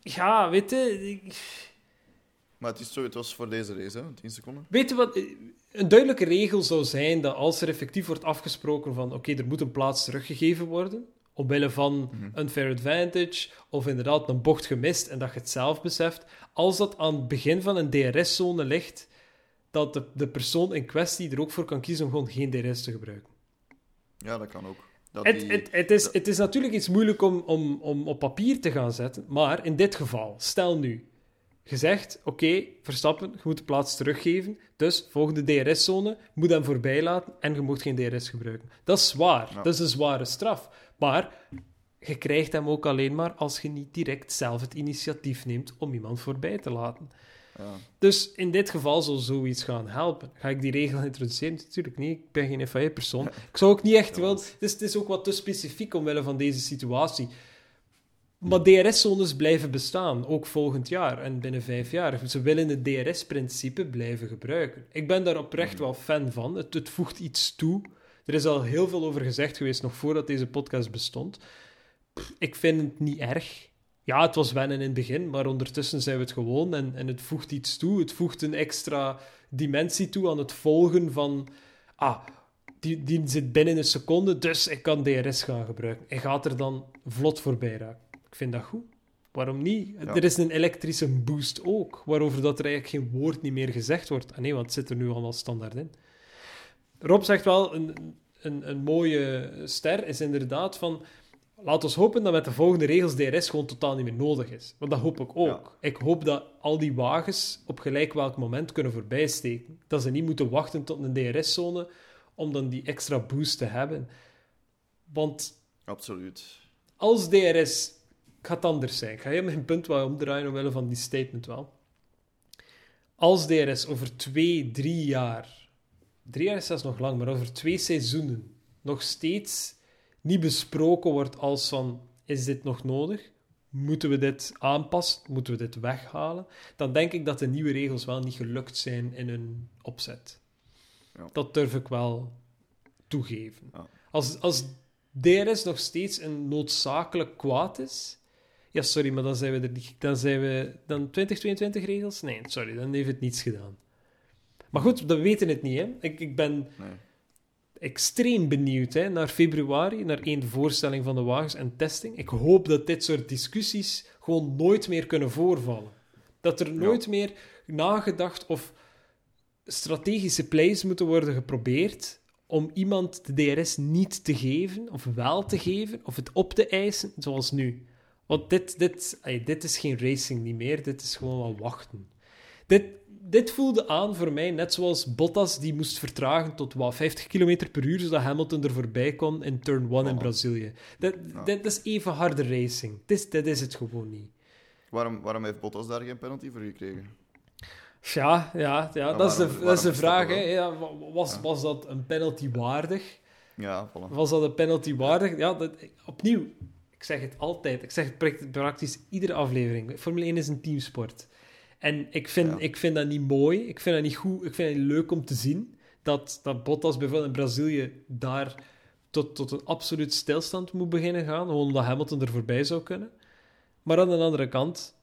ja, weet je, ik- Maar het, is zo, het was voor deze race, hè? 10 seconden. weet je wat? Een duidelijke regel zou zijn dat als er effectief wordt afgesproken van oké, er moet een plaats teruggegeven worden, omwille van unfair advantage, of inderdaad een bocht gemist en dat je het zelf beseft, als dat aan het begin van een DRS-zone ligt, dat de, de persoon in kwestie er ook voor kan kiezen om gewoon geen DRS te gebruiken. Ja, dat kan ook. Dat Het, die- het, het, is, dat- het is natuurlijk iets moeilijk om, om, om op papier te gaan zetten, maar in dit geval, stel nu, gezegd, oké, Verstappen, je moet de plaats teruggeven, dus volgende DRS-zone, moet hem voorbij laten en je moet geen DRS gebruiken. Dat is zwaar, Ja. dat is een zware straf, maar je krijgt hem ook alleen maar als je niet direct zelf het initiatief neemt om iemand voorbij te laten. ja. Dus in dit geval zal zoiets gaan helpen. Ga ik die regel introduceren? Natuurlijk niet. Ik ben geen FIA-persoon. [laughs] Ik zou ook niet echt wel... Het is, het is ook wat te specifiek omwille van deze situatie. Maar DRS-zones blijven bestaan, ook volgend jaar en binnen vijf jaar. Ze willen het DRS-principe blijven gebruiken. Ik ben daar oprecht wel fan van. Het, het voegt iets toe. Er is al heel veel over gezegd geweest, nog voordat deze podcast bestond. Pff, Ik vind het niet erg. Ja, het was wennen in het begin, maar ondertussen zijn we het gewoon en, en het voegt iets toe. Het voegt een extra dimensie toe aan het volgen van... Ah, die, die zit binnen een seconde, dus ik kan DRS gaan gebruiken. Hij gaat er dan vlot voorbij raken. Ik vind dat goed. Waarom niet? Ja. Er is een elektrische boost ook, waarover dat er eigenlijk geen woord niet meer gezegd wordt. Ah nee, want het zit er nu allemaal standaard in. Rob zegt wel, een, een, een mooie ster is inderdaad van... Laat ons hopen dat met de volgende regels DRS gewoon totaal niet meer nodig is. Want dat hoop ik ook. Ik hoop dat al die wagens op gelijk welk moment kunnen voorbijsteken. Dat ze niet moeten wachten tot een DRS-zone om dan die extra boost te hebben. Want Absoluut. als DRS... Ik ga het anders zijn. Ik ga je mijn punt wel omdraaien omwille van die statement wel. Als DRS over twee, drie jaar... Drie jaar is zelfs nog lang, maar over twee seizoenen nog steeds niet besproken wordt als van... Is dit nog nodig? Moeten we dit aanpassen? Moeten we dit weghalen? Dan denk ik dat de nieuwe regels wel niet gelukt zijn in hun opzet. Ja. Dat durf ik wel toegeven. Ja. Als, als DRS nog steeds een noodzakelijk kwaad is... Ja, sorry, maar dan zijn we er niet... Dan zijn we... Dan 2022 regels? Nee, sorry, dan heeft het niets gedaan. Maar goed, we weten het niet, hè. Ik, ik ben Nee. extreem benieuwd hè, naar februari, naar één voorstelling van de wagens en testing. Ik hoop dat dit soort discussies gewoon nooit meer kunnen voorvallen. Dat er nooit meer nagedacht of strategische plays moeten worden geprobeerd om iemand de DRS niet te geven, of wel te geven, of het op te eisen, zoals nu. Want dit, dit, ey, dit is geen racing niet meer, dit is gewoon wel wachten. Dit, dit voelde aan voor mij net zoals Bottas die moest vertragen tot wat, 50 km per uur, zodat Hamilton er voorbij kon in turn 1 in Oh. Brazilië. Dat, Ja. dit is even harde racing. Dit is, dit is het gewoon niet. Waarom, waarom heeft Bottas daar geen penalty voor gekregen? Ja, ja, ja dat, is de, waarom- dat is de vraag. Hè. Ja, wa- was, was dat een penalty waardig? Ja, voilà. Was dat een penalty waardig? Ja, dat, opnieuw, ik zeg het altijd. Ik zeg het praktisch iedere aflevering. Formule 1 is een teamsport. En ik vind, Ja. ik vind dat niet mooi. Ik vind dat niet goed. Ik vind het niet leuk om te zien dat, dat Bottas bijvoorbeeld in Brazilië daar tot, tot een absoluut stilstand moet beginnen gaan, gewoon omdat Hamilton er voorbij zou kunnen. Maar aan de andere kant,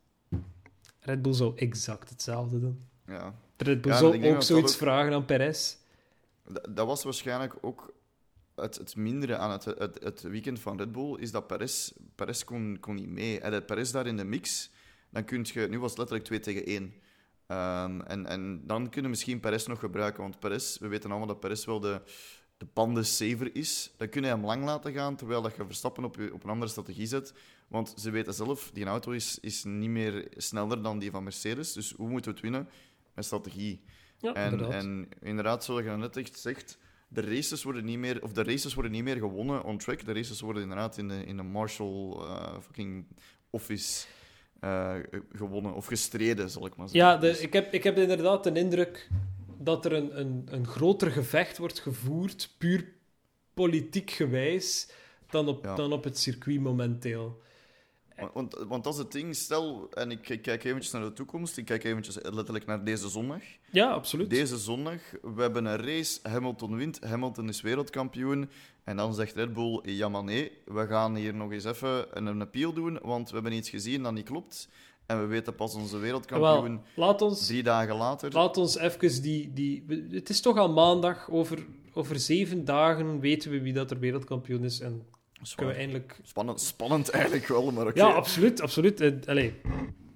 Red Bull zou exact hetzelfde doen. Ja. Red Bull Ja, zou ook zoiets ook- vragen aan Perez. Dat, dat was waarschijnlijk ook het, het mindere aan het, het, het weekend van Red Bull, is dat Perez, Perez kon, kon niet mee. En Perez daar in de mix, dan kun je... Nu was het letterlijk 2 tegen 1. Ehm, en, en dan kunnen we misschien Perez nog gebruiken, want Perez, we weten allemaal dat Perez wel de, de pandensaver is. Dan kun je hem lang laten gaan, terwijl dat je Verstappen op, je- op een andere strategie zet. Want ze weten zelf, die auto is, is niet meer sneller dan die van Mercedes. Dus hoe moeten we het winnen? Met strategie. Ja, En inderdaad. inderdaad. en inderdaad, zoals je net echt zegt, de races worden niet meer, of de races worden niet meer gewonnen on track. De races worden inderdaad in de, in de Marshall eh, fucking office eh, gewonnen, of gestreden, zal ik maar zeggen. Ja, de, Dus- ik, heb, ik heb inderdaad de indruk dat er een, een, een groter gevecht wordt gevoerd, puur politiek gewijs, dan op, Ja. dan op het circuit momenteel. Want, want, want dat is het ding, stel, en ik, ik kijk eventjes naar de toekomst, ik kijk eventjes letterlijk naar deze zondag. Ja, absoluut. Deze zondag, we hebben een race, Hamilton wint, Hamilton is wereldkampioen. En dan zegt Red Bull, ja maar nee, we gaan hier nog eens even een, een appeal doen, want we hebben iets gezien dat niet klopt. En we weten pas onze wereldkampioen Wel, laat ons, drie dagen later. laat ons even die, die... Het is toch al maandag, over, over zeven dagen weten we wie dat er wereldkampioen is en Zwaar. kunnen we eindelijk... Spannend, spannend [laughs] eigenlijk wel, maar oké. Ja, absoluut, absoluut. Eh, allee,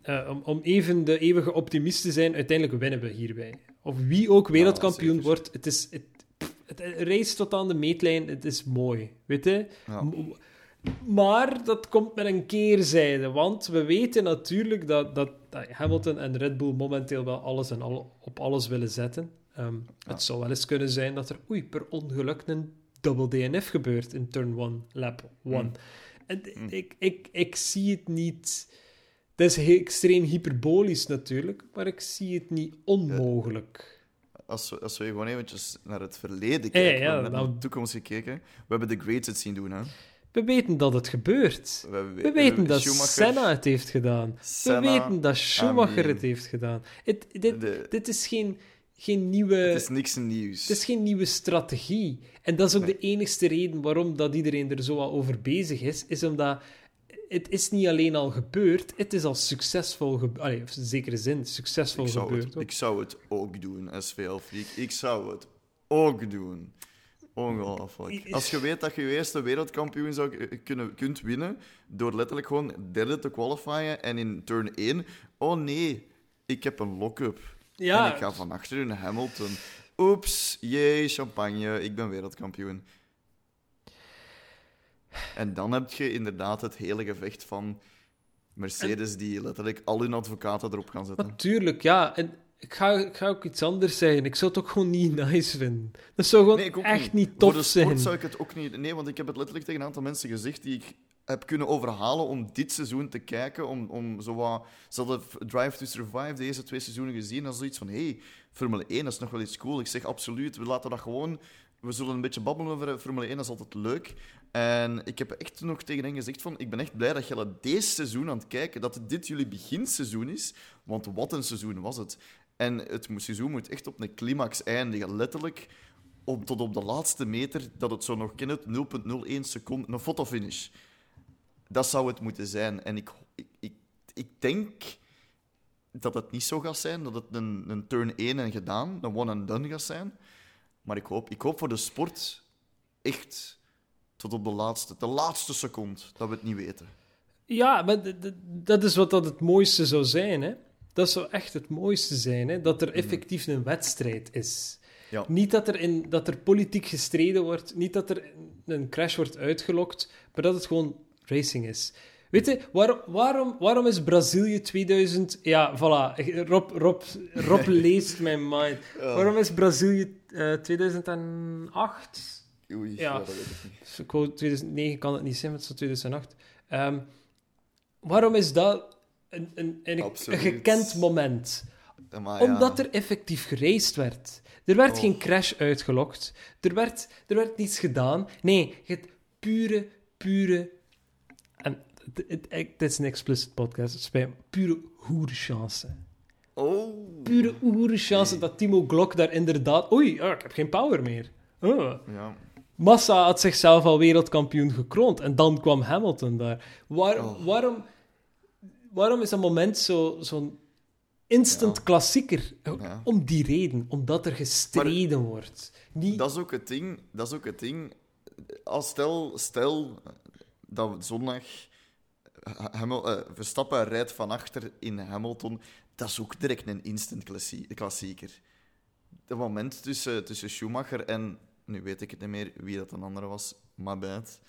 eh, om, om even de eeuwige optimist te zijn, uiteindelijk winnen we hierbij. Of wie ook wereldkampioen wordt, het is... Het, pff, het, race tot aan de meetlijn, het is mooi. Weet je? Ja. Maar dat komt met een keerzijde, want we weten natuurlijk dat, dat, dat Hamilton en Red Bull momenteel wel alles en al, op alles willen zetten. Ehm, Het zou wel eens kunnen zijn dat er oei, per ongeluk een double DNF gebeurt in turn 1, lap 1. En ik, ik, ik zie het niet... Dat is extreem hyperbolisch natuurlijk, maar ik zie het niet onmogelijk. Als, we, als we gewoon eventjes naar het verleden kijken, ja, nou- naar de toekomst gekeken, we hebben de Greats het zien doen. Hè. We weten dat het gebeurt. We, hebben- We we weten dat Schumacher, Senna het heeft gedaan. Senna, we weten dat Schumacher het heeft gedaan. Het, dit, De- dit is geen, geen nieuwe... Het is niks nieuws. Het is geen nieuwe strategie. En dat is ook Nee. de enigste reden waarom dat iedereen er zo al over bezig is, is omdat het is niet alleen al gebeurd, het is al succesvol gebeurd. in zekere zin succesvol ik, gebeurd. het, ik zou het ook doen, SVL Freak. Ik zou het ook doen. Ongelooflijk. Als je weet dat je je eerste wereldkampioen zou kunnen, kunt winnen door letterlijk gewoon derde te qualifyen en in turn 1, oh nee, ik heb een lock-up. Ja. En ik ga van achter in Hamilton. Oeps, jee, champagne, ik ben wereldkampioen. En dan heb je inderdaad het hele gevecht van Mercedes die letterlijk al hun advocaten erop gaan zetten. Natuurlijk, ja. En ik ga, ik ga ook iets anders zeggen. Ik zou het ook gewoon niet [laughs] nice vinden. Dat zou gewoon Nee, echt niet, Voor tof de sport zijn. zou ik het ook niet... Nee, want ik heb het letterlijk tegen een aantal mensen gezegd die ik heb kunnen overhalen om dit seizoen te kijken, om, om zo wat... Ze hadden Drive to Survive deze twee seizoenen gezien, en zoiets van, hey, Formule 1, dat is nog wel iets cool. Ik zeg, absoluut, we laten dat gewoon... We zullen een beetje babbelen over Formule 1, dat is altijd leuk. En ik heb echt nog tegen hen gezegd van, ik ben echt blij dat jullie deze seizoen aan het kijken, dat dit jullie beginseizoen is, want wat een seizoen was het. En het seizoen moet echt op een climax eindigen, letterlijk op, tot op de laatste meter, dat het zo nog kent, 0,01 seconde, een fotofinish. Dat zou het moeten zijn. En ik, ik, ik, ik denk dat het niet zo gaat zijn, dat het een, een turn 1 en gedaan, een one and done gaat zijn. Maar ik hoop, ik hoop voor de sport echt tot op de laatste, de laatste seconde dat we het niet weten. Ja, maar dat is wat dat het mooiste zou zijn, hè. Dat zou echt het mooiste zijn, hè. Dat er effectief een wedstrijd is. Ja. Niet dat er, in, dat er politiek gestreden wordt, niet dat er een crash wordt uitgelokt, maar dat het gewoon racing is. Weet je, waar- waarom, waarom is Brazilië 2000... Ja, voilà. Rob, Rob, Rob [laughs] leest mijn mind. Waarom is Brazilië eh, 2008... Oei, Ja. dat weet ik niet. Ik wou 2009 kan het niet zijn, want het is 2008. Ehm, waarom is dat een, een, een, gekend moment? Maar ja. Omdat er effectief geraced werd. Er werd Oh. geen crash uitgelokt. Er werd, er werd niets gedaan. Nee, het pure, pure... En dit is een explicit podcast, het spijt me. Pure hoerenchance. Oh. Pure hoerenchance dat Timo Glock daar inderdaad... Oei, ik heb geen power meer. Oh. Ja. Massa had zichzelf al wereldkampioen gekroond en dan kwam Hamilton daar. Waar, Oh. waarom, waarom is dat moment zo- zo'n instant Ja. klassieker? Ja. Om die reden, omdat er gestreden wordt. Niet, Dat is ook het ding. Dat is ook het ding. Als stel, stel dat we zondag Ha- Hamil- eh, Verstappen rijdt van achter in Hamilton. Dat is ook direct een instant klassie- klassieker. Het moment tussen, tussen Schumacher en... Nu weet ik het niet meer wie dat een andere was. Maar bad.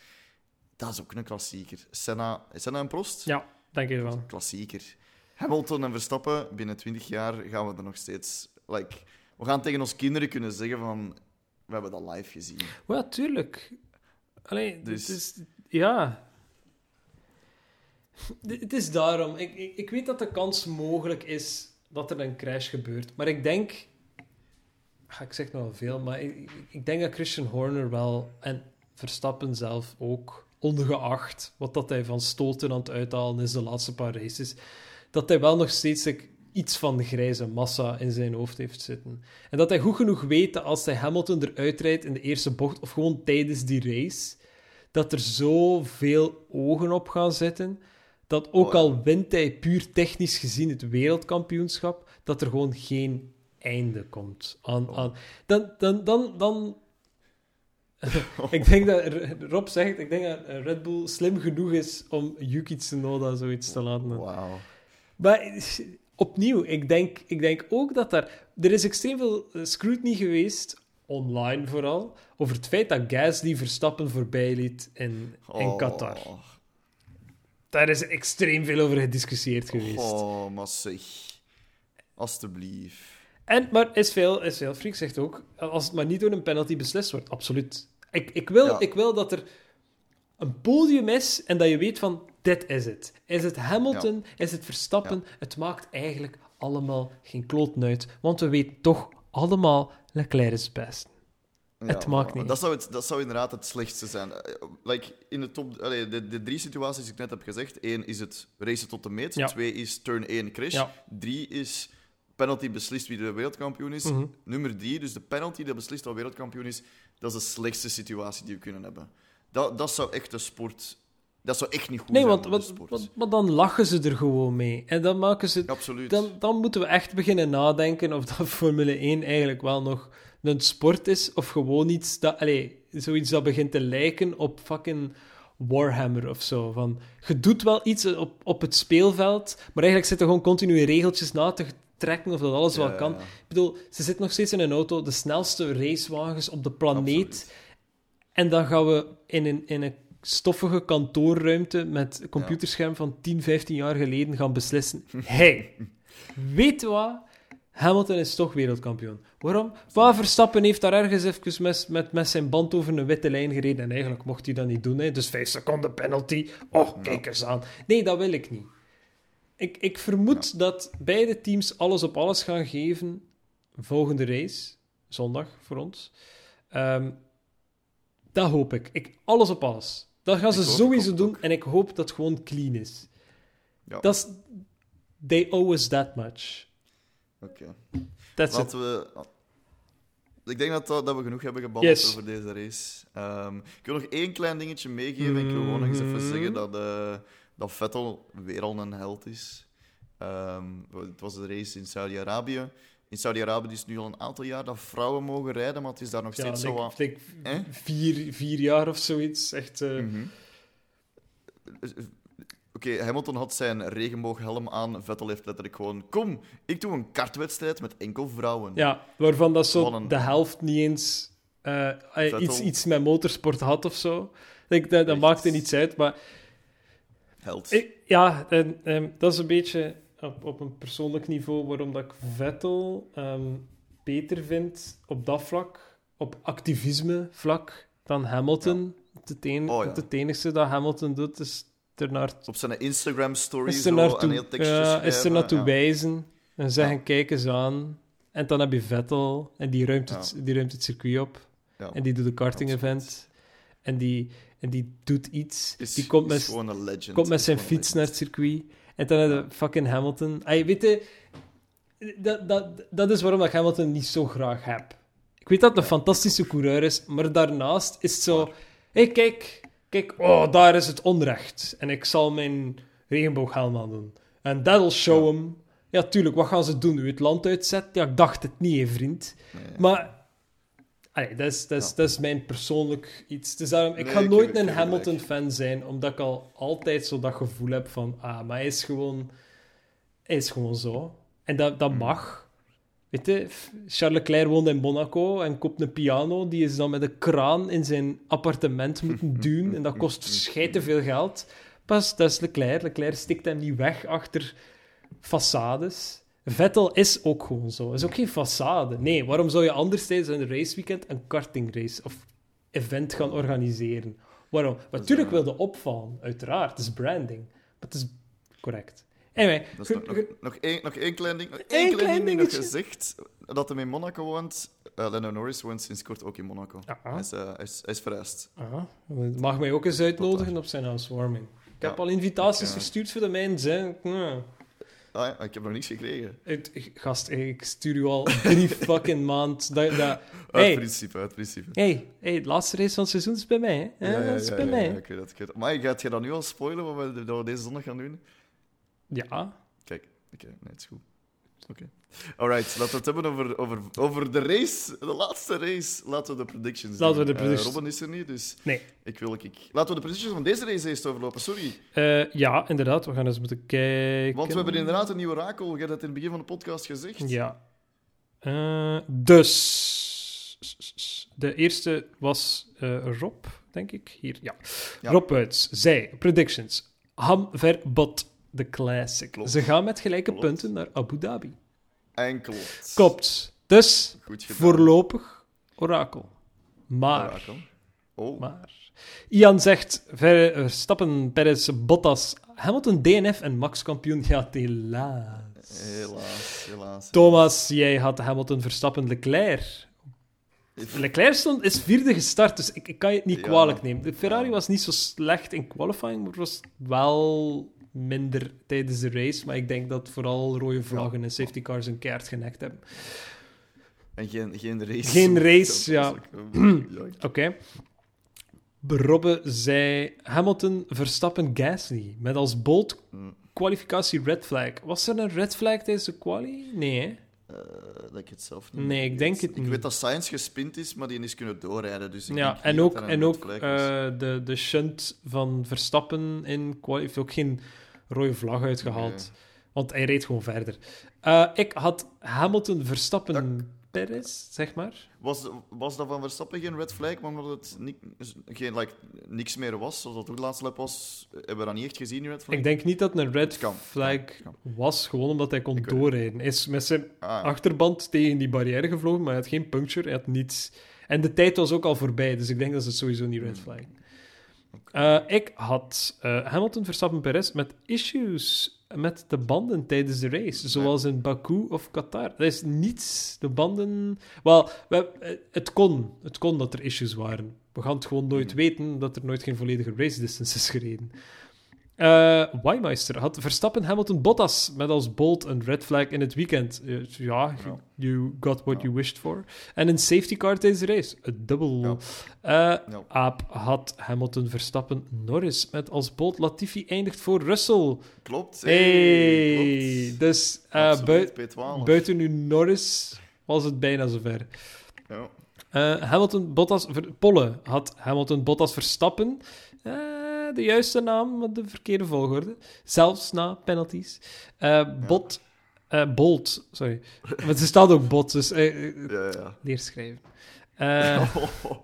Dat is ook een klassieker. Senna, Senna en Prost? Ja, denk ik wel. Klassieker. Hamilton en Verstappen, binnen 20 jaar gaan we er nog steeds... Like, we gaan tegen onze kinderen kunnen zeggen van... We hebben dat live gezien. Ja, tuurlijk. Allee, Dus- het is... Ja. Het is daarom. Ik, ik, ik weet dat de kans mogelijk is dat er een crash gebeurt. Maar ik denk... Ah, Ik zeg nog wel veel, maar ik, ik- denk dat Christian Horner wel... En Verstappen zelf ook, ongeacht wat dat hij van stoten aan het uithalen is de laatste paar races, dat hij wel nog steeds iets van de grijze massa in zijn hoofd heeft zitten. En dat hij goed genoeg weet dat als hij Hamilton eruit rijdt in de eerste bocht, of gewoon tijdens die race, dat er zoveel ogen op gaan zitten, dat ook al wint hij puur technisch gezien het wereldkampioenschap, dat er gewoon geen einde komt aan... Oh. aan dan, dan, dan, dan [laughs] ik denk dat Rob zegt, ik denk dat Red Bull slim genoeg is om Yuki Tsunoda zoiets te laten doen. Maar eh, opnieuw, ik denk, ik denk ook dat daar... Er is extreem veel eh, scrutiny geweest, online vooral, over het feit dat Gasly Verstappen voorbij liet in, in Oh. Qatar. Daar is extreem veel over gediscussieerd geweest. Oh, maar zeg. Alsjeblieft. En, maar is veel, is veel Freak zegt ook, als het maar niet door een penalty beslist wordt, absoluut. Ik, ik, wil, Ja. ik wil dat er een podium is en dat je weet van, dit is het. Is het Hamilton, is het Verstappen? Het maakt eigenlijk allemaal geen kloot uit, want we weten toch allemaal, Leclerc is het beste. Het maakt niet. Dat zou, het, dat zou inderdaad het slechtste zijn. Eh, Like, in de, top, allee, de, de drie situaties die ik net heb gezegd. Eén is het racen tot de meet. Ja. Twee is turn 1 crash. Ja. Drie is penalty beslist wie de wereldkampioen is. Mhm. Nummer drie, dus de penalty dat beslist wie wereldkampioen is. Dat is de slechtste situatie die we kunnen hebben. Dat, dat zou echt de sport... Dat zou echt niet goed Nee, zijn want, want, want- maar dan lachen ze er gewoon mee. En dan maken ze... Absoluut. Dan, dan moeten we echt beginnen nadenken of dat [laughs] Formule 1 eigenlijk wel nog een sport is, of gewoon iets dat... Allee, zoiets dat begint te lijken op fucking Warhammer of zo. Van, je doet wel iets op, op het speelveld, maar eigenlijk zitten gewoon continu regeltjes na te trekken of dat alles wel kan. ja. Ik bedoel, ze zitten nog steeds in een auto, de snelste racewagens op de planeet. Absoluut. En dan gaan we in een, in een stoffige kantoorruimte met computerscherm van 10, 15 jaar geleden gaan beslissen. [laughs] hey, weet wat? Hamilton is toch wereldkampioen. Waarom? Waar Verstappen heeft daar ergens even met, met, met zijn band over een witte lijn gereden. En eigenlijk mocht hij dat niet doen. Hè. Dus 5 seconden penalty. Oh, kijk eens aan. Nee, dat wil ik niet. Ik, ik vermoed dat beide teams alles op alles gaan geven volgende race. Zondag voor ons. Ehm, dat hoop ik. ik. Alles op alles. Dat gaan ze hoop- sowieso hoop doen. ook. En ik hoop dat het gewoon clean is. Ja. Dat is... They owe us that much. Oké. That's it. We... Ik denk dat, dat we genoeg hebben gebabbeld Yes. over deze race. Ehm, ik wil nog één klein dingetje meegeven. Ik wil gewoon nog eens even Mhm. zeggen dat, eh, dat Vettel weer al een held is. Ehm, het was de race in Saudi-Arabië. In Saudi-Arabië is het nu al een aantal jaar dat vrouwen mogen rijden, maar het is daar nog Ja, steeds zo wat... denk Eh? vier, vier jaar of zoiets. Echt... eh, Mhm. Oké, Hamilton had zijn regenbooghelm aan. Vettel heeft letterlijk gewoon... Kom, ik doe een kartwedstrijd met enkel vrouwen. Ja, waarvan dat zo een- de helft niet eens eh, eh, Vettel. iets, iets met motorsport had of zo. Ik, dat dat maakte niets uit, maar Held. ik- ja, en, ehm, dat is een beetje op, op een persoonlijk niveau waarom dat ik Vettel ehm, beter vind op dat vlak, op activisme vlak, dan Hamilton. Het, Oh, ja. het enige dat Hamilton doet, is er naar Op zijn een naartoe, heel tekstje ja, schrijven. is er naartoe ja. wijzen en zeggen: kijk eens aan. En dan heb je Vettel en die ruimt het, die ruimt het circuit op. En die doet een karting-event. En die, en die doet iets. Is, die komt met, legend. komt met zijn fiets naar het circuit. En dan je Ja. fucking Hamilton. Ay, weet je, dat, dat, dat is waarom ik Hamilton niet zo graag heb. Ik weet dat het een fantastische coureur is, maar daarnaast is het zo... Hé, hey, kijk, kijk, oh, daar is het onrecht. En ik zal mijn regenbooghelm aan doen. En that'll show him. Ja, tuurlijk, wat gaan ze doen? U het land uitzetten? Ja, ik dacht het niet, hè, vriend. Nee. Maar... Allee, dat, is, dat, is, Ja. dat is mijn persoonlijk iets. Dus daarom, ik Nee, ga ik nooit een. Hamilton-fan zijn, omdat ik al altijd zo dat gevoel heb van... Ah, maar hij is gewoon... Hij is gewoon zo. En dat, Hmm. dat mag. Weet je, Charles Leclerc woont in Monaco en koopt een piano. Die is dan met een kraan in zijn appartement [laughs] moeten duwen. En dat kost schijte veel geld. Pas, dat is Leclerc. Leclerc stikt hem niet weg achter façades. Vettel is ook gewoon zo. is ook geen façade. Nee, waarom zou je anders tijdens een raceweekend een kartingrace of event gaan organiseren? Waarom? Natuurlijk eh, wilde opvallen, uiteraard. Het is branding. Maar het is correct. Anyway, nog, nog, nog, één, nog één klein ding. Nog één klein, klein ding nog gezegd. Dat hij in Monaco woont. Uh, Lando Norris woont sinds kort ook in Monaco. Ah. Hij, is, eh, hij, is, hij is verhuisd. Aha, mag mij ook eens uitnodigen op zijn housewarming. Ik heb al invitaties Ja. verstuurd voor de mijns. Hè. Ja. Ah ja, ik heb nog niks gekregen. Het- Gast, ik stuur u al drie [laughs] fucking maand. Dat, dat... Uit Hey, principe, uit principe. hey, hey, de laatste race van het seizoen is bij mij. Hè? Ja, dat is bij mij. ik weet dat, ik weet dat. Maar gaat je dan nu al spoilen wat we, dat we deze zondag gaan doen? Ja, Kijk, oké, nee, het is goed. Oké. [laughs] Alright, laten we het hebben over, over, over de race, de laatste race. Laten we de predictions Laten we doen. de Eh, predictions- Robin is er niet, dus nee. ik wil... Ik... Laten we de predictions van deze race eerst overlopen, sorry. Eh, ja, inderdaad. We gaan eens moeten kijken. Want we hebben inderdaad een nieuwe orakel. Je hebt het in het begin van de podcast gezegd. Ja. Eh, dus... De eerste was Rob, denk ik. Hier, ja. Ja. Rob Wuits zei, predictions. Ham verbod, de classic. Klopt. Ze gaan met gelijke Klopt. punten naar Abu Dhabi. Enkel. Klopt. Dus, voorlopig, orakel. Maar... Orakel. Oh, Maar. Ian zegt: Ver- Verstappen, Perez, Bottas, Hamilton, DNF en Max kampioen. Ja, helaas. helaas, helaas. Thomas, jij had Hamilton, Verstappen, Leclerc. Leclerc stond, is vierde gestart, dus ik, ik kan je het niet Ja. kwalijk nemen. De Ferrari Ja. was niet zo slecht in qualifying, maar het was wel minder tijdens de race. Maar ik denk dat vooral rode vlaggen en safety cars een keihard genekt hebben. En geen, geen race. Geen race, ook, eh, ja. [clears throat] Oké. Robbe zei Hamilton, Verstappen, Gasly. Met als bold Mm. kwalificatie red flag. Was er een red flag tijdens de quali? Nee, hè? Eh, dat ik het zelf niet Nee, ik denk het Ik niet. weet dat Science gespind is, maar die is kunnen doorrijden. Dus ik Ja, en ook, en ook eh, de, de shunt van Verstappen in quali heeft ook geen rode vlag uitgehaald. Nee. Want hij reed gewoon verder. Eh, ik had Hamilton, Verstappen, Perez, zeg maar. Was, was dat van Verstappen geen red flag, maar omdat het niet, geen, like, niks meer was, zoals dat ook de laatste lap was, hebben we dat niet echt gezien, die red flag? Ik denk niet dat het een red Kan, flag kan, was, gewoon omdat hij kon Ik doorrijden. Hij is met zijn Ah, ja. achterband tegen die barrière gevlogen, maar hij had geen puncture, hij had niets. En de tijd was ook al voorbij, dus ik denk dat het sowieso niet red flag. Eh, ik had eh, Hamilton, Verstappen, Perez met issues met de banden tijdens de race, zoals in Baku of Qatar. Dat is niets. De banden... Wel, we, eh, het kon. Het kon dat er issues waren. We gaan het gewoon nooit weten, dat er nooit geen volledige race distance is gereden. Eh Weimeister had Verstappen, Hamilton, Bottas met als bold een red flag in het weekend. Eh, ja, you got what you wished for. En een safety car tijdens de race. Een dubbel. Eh. Aap had Hamilton, Verstappen, Norris met als bold Latifi eindigt voor Russell. Klopt. Hey, klopt. dus eh, bui- P12. buiten nu Norris was het bijna zover. Ja. Hamilton, Bottas, Ver- Polle had Hamilton, Bottas, Verstappen. De juiste naam, maar de verkeerde volgorde. Zelfs na penalties. Eh, Bot, eh, Bolt, sorry. Maar er staat ook Bot, dus eh, Ja, ja. leer schrijven. Eh, [laughs] Oh,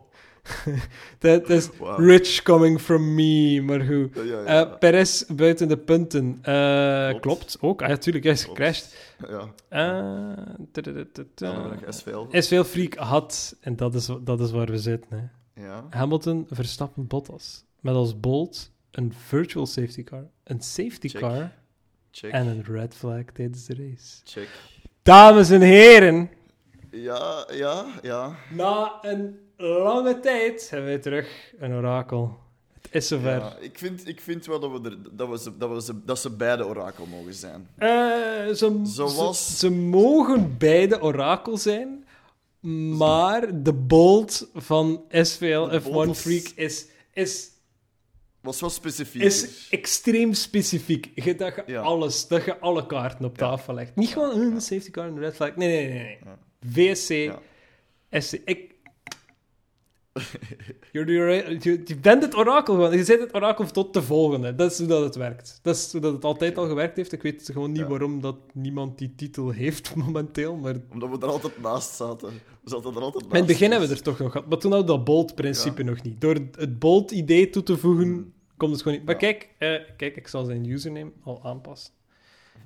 [laughs] Dat is rich coming from me, maar goed. ja, ja, ja. Perez buiten de punten. Klopt. Klopt. ook. Ah, ja, tuurlijk, hij is gecrashed. ja. SVL. veel freak had, en dat is, dat is waar we zitten. Hè. Ja. Hamilton, Verstappen, Bottas. Met als bold een virtual safety car, een safety Check. car Check. en een red flag tijdens de race. Check. Dames en heren, Ja, ja, ja. na een lange tijd hebben we terug een orakel. Het is zover. ja ik, vind, ik vind wel dat, we er, dat, we ze, dat, we ze, dat ze beide orakel mogen zijn. Eh, ze, Zoals- ze, ze mogen beide orakel zijn, Maar de bolt van SVL De F1 bolt was- Freak is, is, Was wel specifiek. is extreem specifiek. Je, dat je Ja. alles, dat je alle kaarten op tafel legt. Niet gewoon "Eh, een safety car en een red flag. Nee, nee, nee. nee. VSC. SC. Ik... [laughs] Je, bent het orakel gewoon. Je zit het orakel tot de volgende. Dat is hoe dat het werkt. Dat is hoe dat het altijd al gewerkt heeft. Ik weet gewoon niet Ja. waarom dat niemand die titel heeft [laughs] momenteel. Maar Omdat we er altijd naast zaten. We zaten er altijd naast. in het begin hebben we er toch nog gehad. Maar toen hadden we dat bolt-principe nog niet. Door het bolt-idee toe te voegen, Hmm. komt het gewoon niet. Maar Ja. kijk, eh, kijk, ik zal zijn username al aanpassen.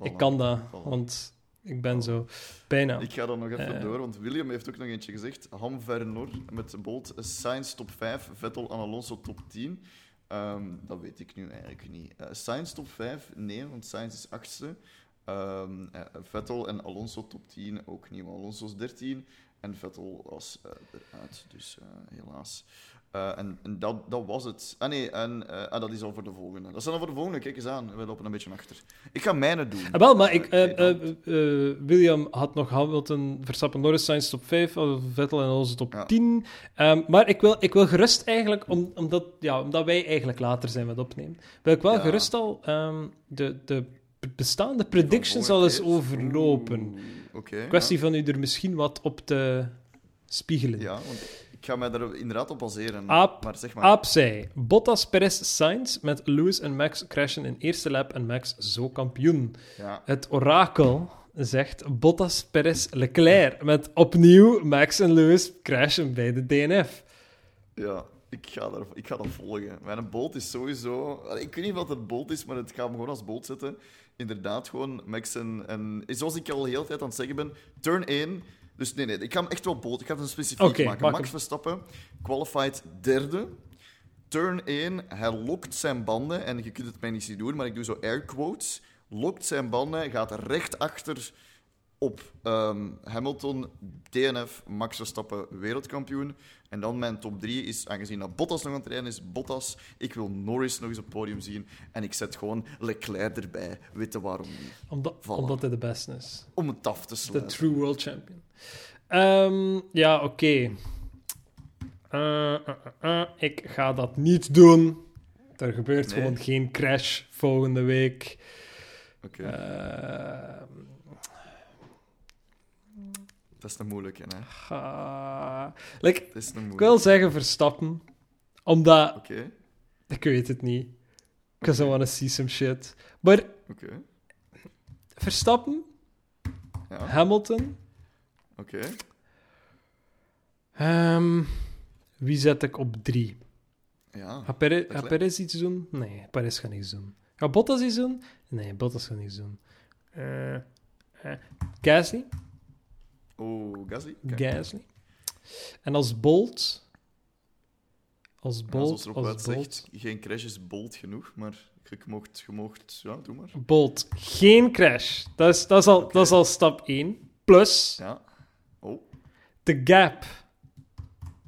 Ik kan dat, Voilà. want ik ben zo bijna. Ik ga dan nog even Eh. door, want William heeft ook nog eentje gezegd. Ham Vernor met Bolt, Sainz top 5, Vettel en Alonso top 10. Ehm, dat weet ik nu eigenlijk niet. Eh Sainz top 5? Nee, want Sainz is achtste. Ehm, eh, Vettel en Alonso top 10 ook niet, want Alonso is 13 en Vettel was eruit, dus helaas. Eh, en en dat, dat was het. Ah nee, en eh, ah, dat is al voor de volgende. Dat is dan voor de volgende, kijk eens aan. We lopen een beetje achter. Ik ga mijne doen. Ah, wel, maar ik, Eh, William had nog Hamilton, Verstappen, Norris, Sainz top 5, eh, Vettel en Alonso top Ja. 10. Ehm, maar ik wil, ik wil gerust eigenlijk, om, omdat, ja, omdat wij eigenlijk later zijn met opnemen, wil ik wel Ja. gerust al ehm, de, de bestaande predictions al eens overlopen. Oké. Kwestie van u er misschien wat op te spiegelen. Ja, want ik ga mij daar inderdaad op baseren. Aap- maar zeg maar. Aap zei, Bottas, Perez, Sainz met Lewis en Max crashen in eerste lap en Max zo kampioen. Ja, Het orakel zegt Bottas, Perez, Leclerc met opnieuw Max en Lewis crashen bij de DNF. ja ik, ga daar, ik ga dat volgen. Mijn bolt is sowieso... Ik weet niet wat het bolt is, maar het gaat me gewoon als bolt zetten. Inderdaad, gewoon Max en, en... Zoals ik al de hele tijd aan het zeggen ben, turn 1... Dus nee, nee, ik ga hem echt wel bolt. Ik ga het een specifiek maken. Max. Verstappen, qualified derde. Turn 1, hij lokt zijn banden. En je kunt het mij niet zien doen, maar ik doe zo air quotes. Lokt zijn banden, gaat recht achter op ehm, Hamilton, DNF, Max Verstappen, wereldkampioen. En dan mijn top 3 is, aangezien dat Bottas nog aan het rijden is, Bottas. Ik wil Norris nog eens op het podium zien. En ik zet gewoon Leclerc erbij. Weet je waarom niet? Omdat, omdat hij de beste is. Om het af te De sluiten. true world champion. Ehm, ja, oké. Eh, eh, eh, ik ga dat niet doen. Er gebeurt Nee. gewoon geen crash volgende week. Oké, Ehm, dat is een moeilijke, hè. like, Dat is een ik wil zeggen Verstappen, omdat Oké, ik weet het niet. Because I want to see some shit. Maar oké. Verstappen, Ja, Hamilton, oké. ehm, wie zet ik op drie? Ja, Gaat Perez, Leclerc. gaat Perez iets doen? Nee, Perez gaat niets doen. Gaat Bottas iets doen? Nee, Bottas gaat niets doen. Gasly? Oh, Gasly. En als Bolt... Als Bolt, erop als Bolt... geen crash is bold genoeg, maar je mocht, je mocht, ja, doe maar. Bolt, geen crash. Dat is, dat is, al, dat is al stap 1. Plus Ja. Oh, de gap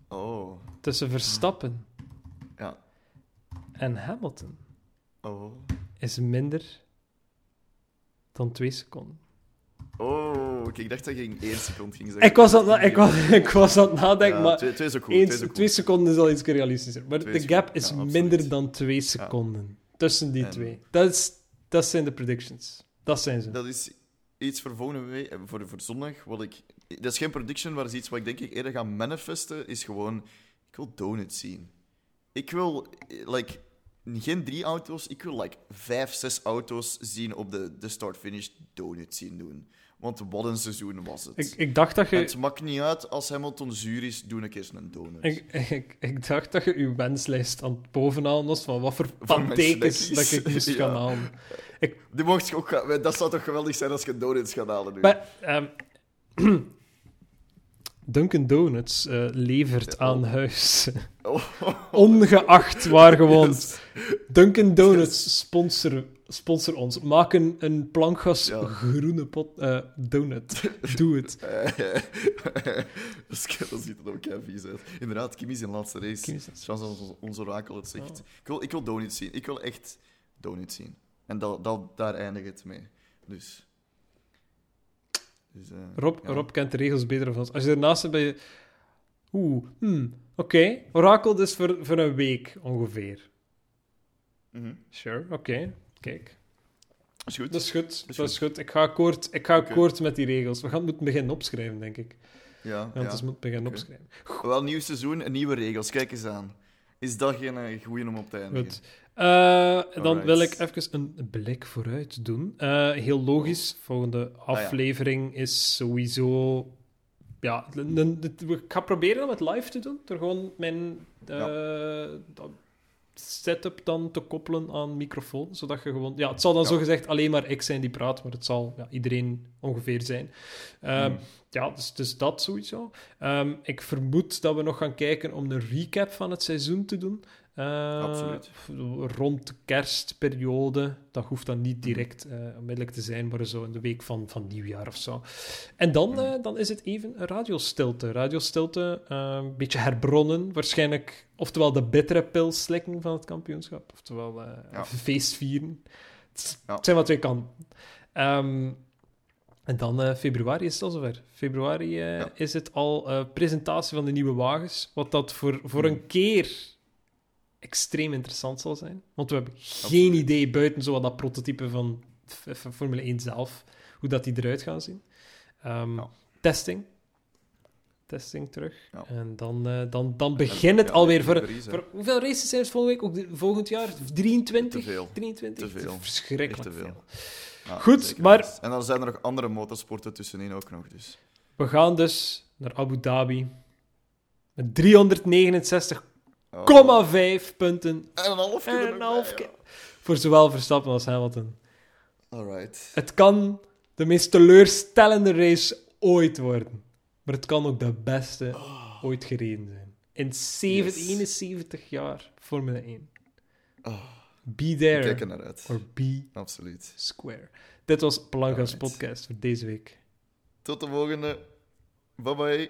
oh, tussen Verstappen ja. en Hamilton Oh, is minder dan 2 seconden. Oh. ik dacht dat je in één seconde ging zeggen. Ik was aan, ik was, ik was aan het nadenken, Ja, maar twee, twee. Eens, twee seconden is al iets realistischer. Maar de gap is Ja, minder dan twee seconden tussen die En- twee. Dat, is, dat zijn de predictions. Dat zijn ze. Dat is iets voor volgende week, eh, voor, voor zondag. Wat ik, dat is geen prediction, maar is iets wat ik denk ik eerder ga manifesten. Is gewoon, ik wil donuts zien. Ik wil, eh, like, geen drie auto's. Ik wil, like, vijf, zes auto's zien op de, de start-finish donuts zien doen. Want wat een seizoen was het. Ik, ik, dacht dat je, het maakt niet uit als Hamilton zuur is, doe een keer een donut. ik, ik, ik dacht dat je uw wenslijst aan het bovenhalen was van wat voor pantekens dat ik moest [laughs] Ja. gaan halen. Die mocht je ook gaan- dat zou toch geweldig zijn als je donuts gaat halen nu. Maar, ehm, [clears throat] Dunkin' Donuts eh, levert aan huis. Oh, [laughs] Ongeacht waar je woont. [laughs] Yes. Dunkin' Donuts sponsor, sponsor ons. Maak een, een plankgas Ja. groene pot, eh, donut. [laughs] Doe het. [laughs] dat, ziet er ook kei vies uit. Inderdaad, Kim is in de laatste race. Zoals ons, ons orakel het zegt. Oh. Ik, wil, ik wil donuts zien. Ik wil echt donuts zien. En dat, dat, daar eindigt het mee. Dus... Dus, eh, Rob, ja. Rob kent de regels beter dan ons. Als je ernaast zit, ben je... Oeh, hmm, oké. Orakel dus voor, voor een week ongeveer. Mhm. Sure, oké. Kijk. Is goed. Dat is goed, dat is, goed. Ik ga akkoord, ik ga akkoord met die regels. We gaan het moeten beginnen opschrijven, denk ik. Ja, Ja, ja. is moeten beginnen opschrijven. Wel, nieuw seizoen en nieuwe regels. Kijk eens aan. Is dat geen uh, goeie om op te eindigen? Goed. Eh, dan wil ik even een blik vooruit doen. Eh, heel logisch, volgende ja. aflevering is sowieso... Ja, ik ga proberen om het live te doen, door gewoon mijn dat setup dan te koppelen aan microfoon, zodat je gewoon... Ja, het zal dan Ja. zogezegd alleen maar ik zijn die praat, maar het zal ja, iedereen ongeveer zijn. Ehm, Hmm. Ja, dus, dus dat sowieso. Ehm, ik vermoed dat we nog gaan kijken om een recap van het seizoen te doen. Eh, Absoluut. Rond de kerstperiode. Dat hoeft dan Mhm. niet direct eh, onmiddellijk te zijn, maar zo in de week van, van nieuwjaar of zo. En dan, Mhm. eh, dan is het even een radiostilte. Radiostilte, een beetje herbronnen. Waarschijnlijk, oftewel de bittere pil slikken van het kampioenschap, oftewel Ja. [laughs] feest vieren. Het, Ja. zijn wat twee kanten. Ehm, en dan februari is het al zover. Februari Ja. is het al presentatie van de nieuwe wagens. Wat dat voor, voor Hmm. een keer extreem interessant zal zijn. Want we hebben geen idee buiten zo wat dat prototype van, Formule 1 zelf, hoe dat die eruit gaan zien. Ehm, testing. Testing terug. En dan, uh, dan, dan begint het alweer. Voor, hoeveel races zijn er volgende week? Ook volgend jaar? 23? Te veel. 23? Te veel. Verschrikkelijk te veel. Goed, maar... En dan zijn er nog andere motorsporten tussenin ook nog. Dus. We gaan dus naar Abu Dhabi. Met 369 0,5 punten. En een half keer. En een half keer. Voor zowel Verstappen als Hamilton. Alright. Het kan de meest teleurstellende race ooit worden. Maar het kan ook de beste ah. ooit gereden zijn. In 71 jaar Formule 1. Oh. Ah. Be there. Kijk naar. Or be Absoluut. square. Dit was Planga's podcast voor deze week. Tot de volgende. Bye bye.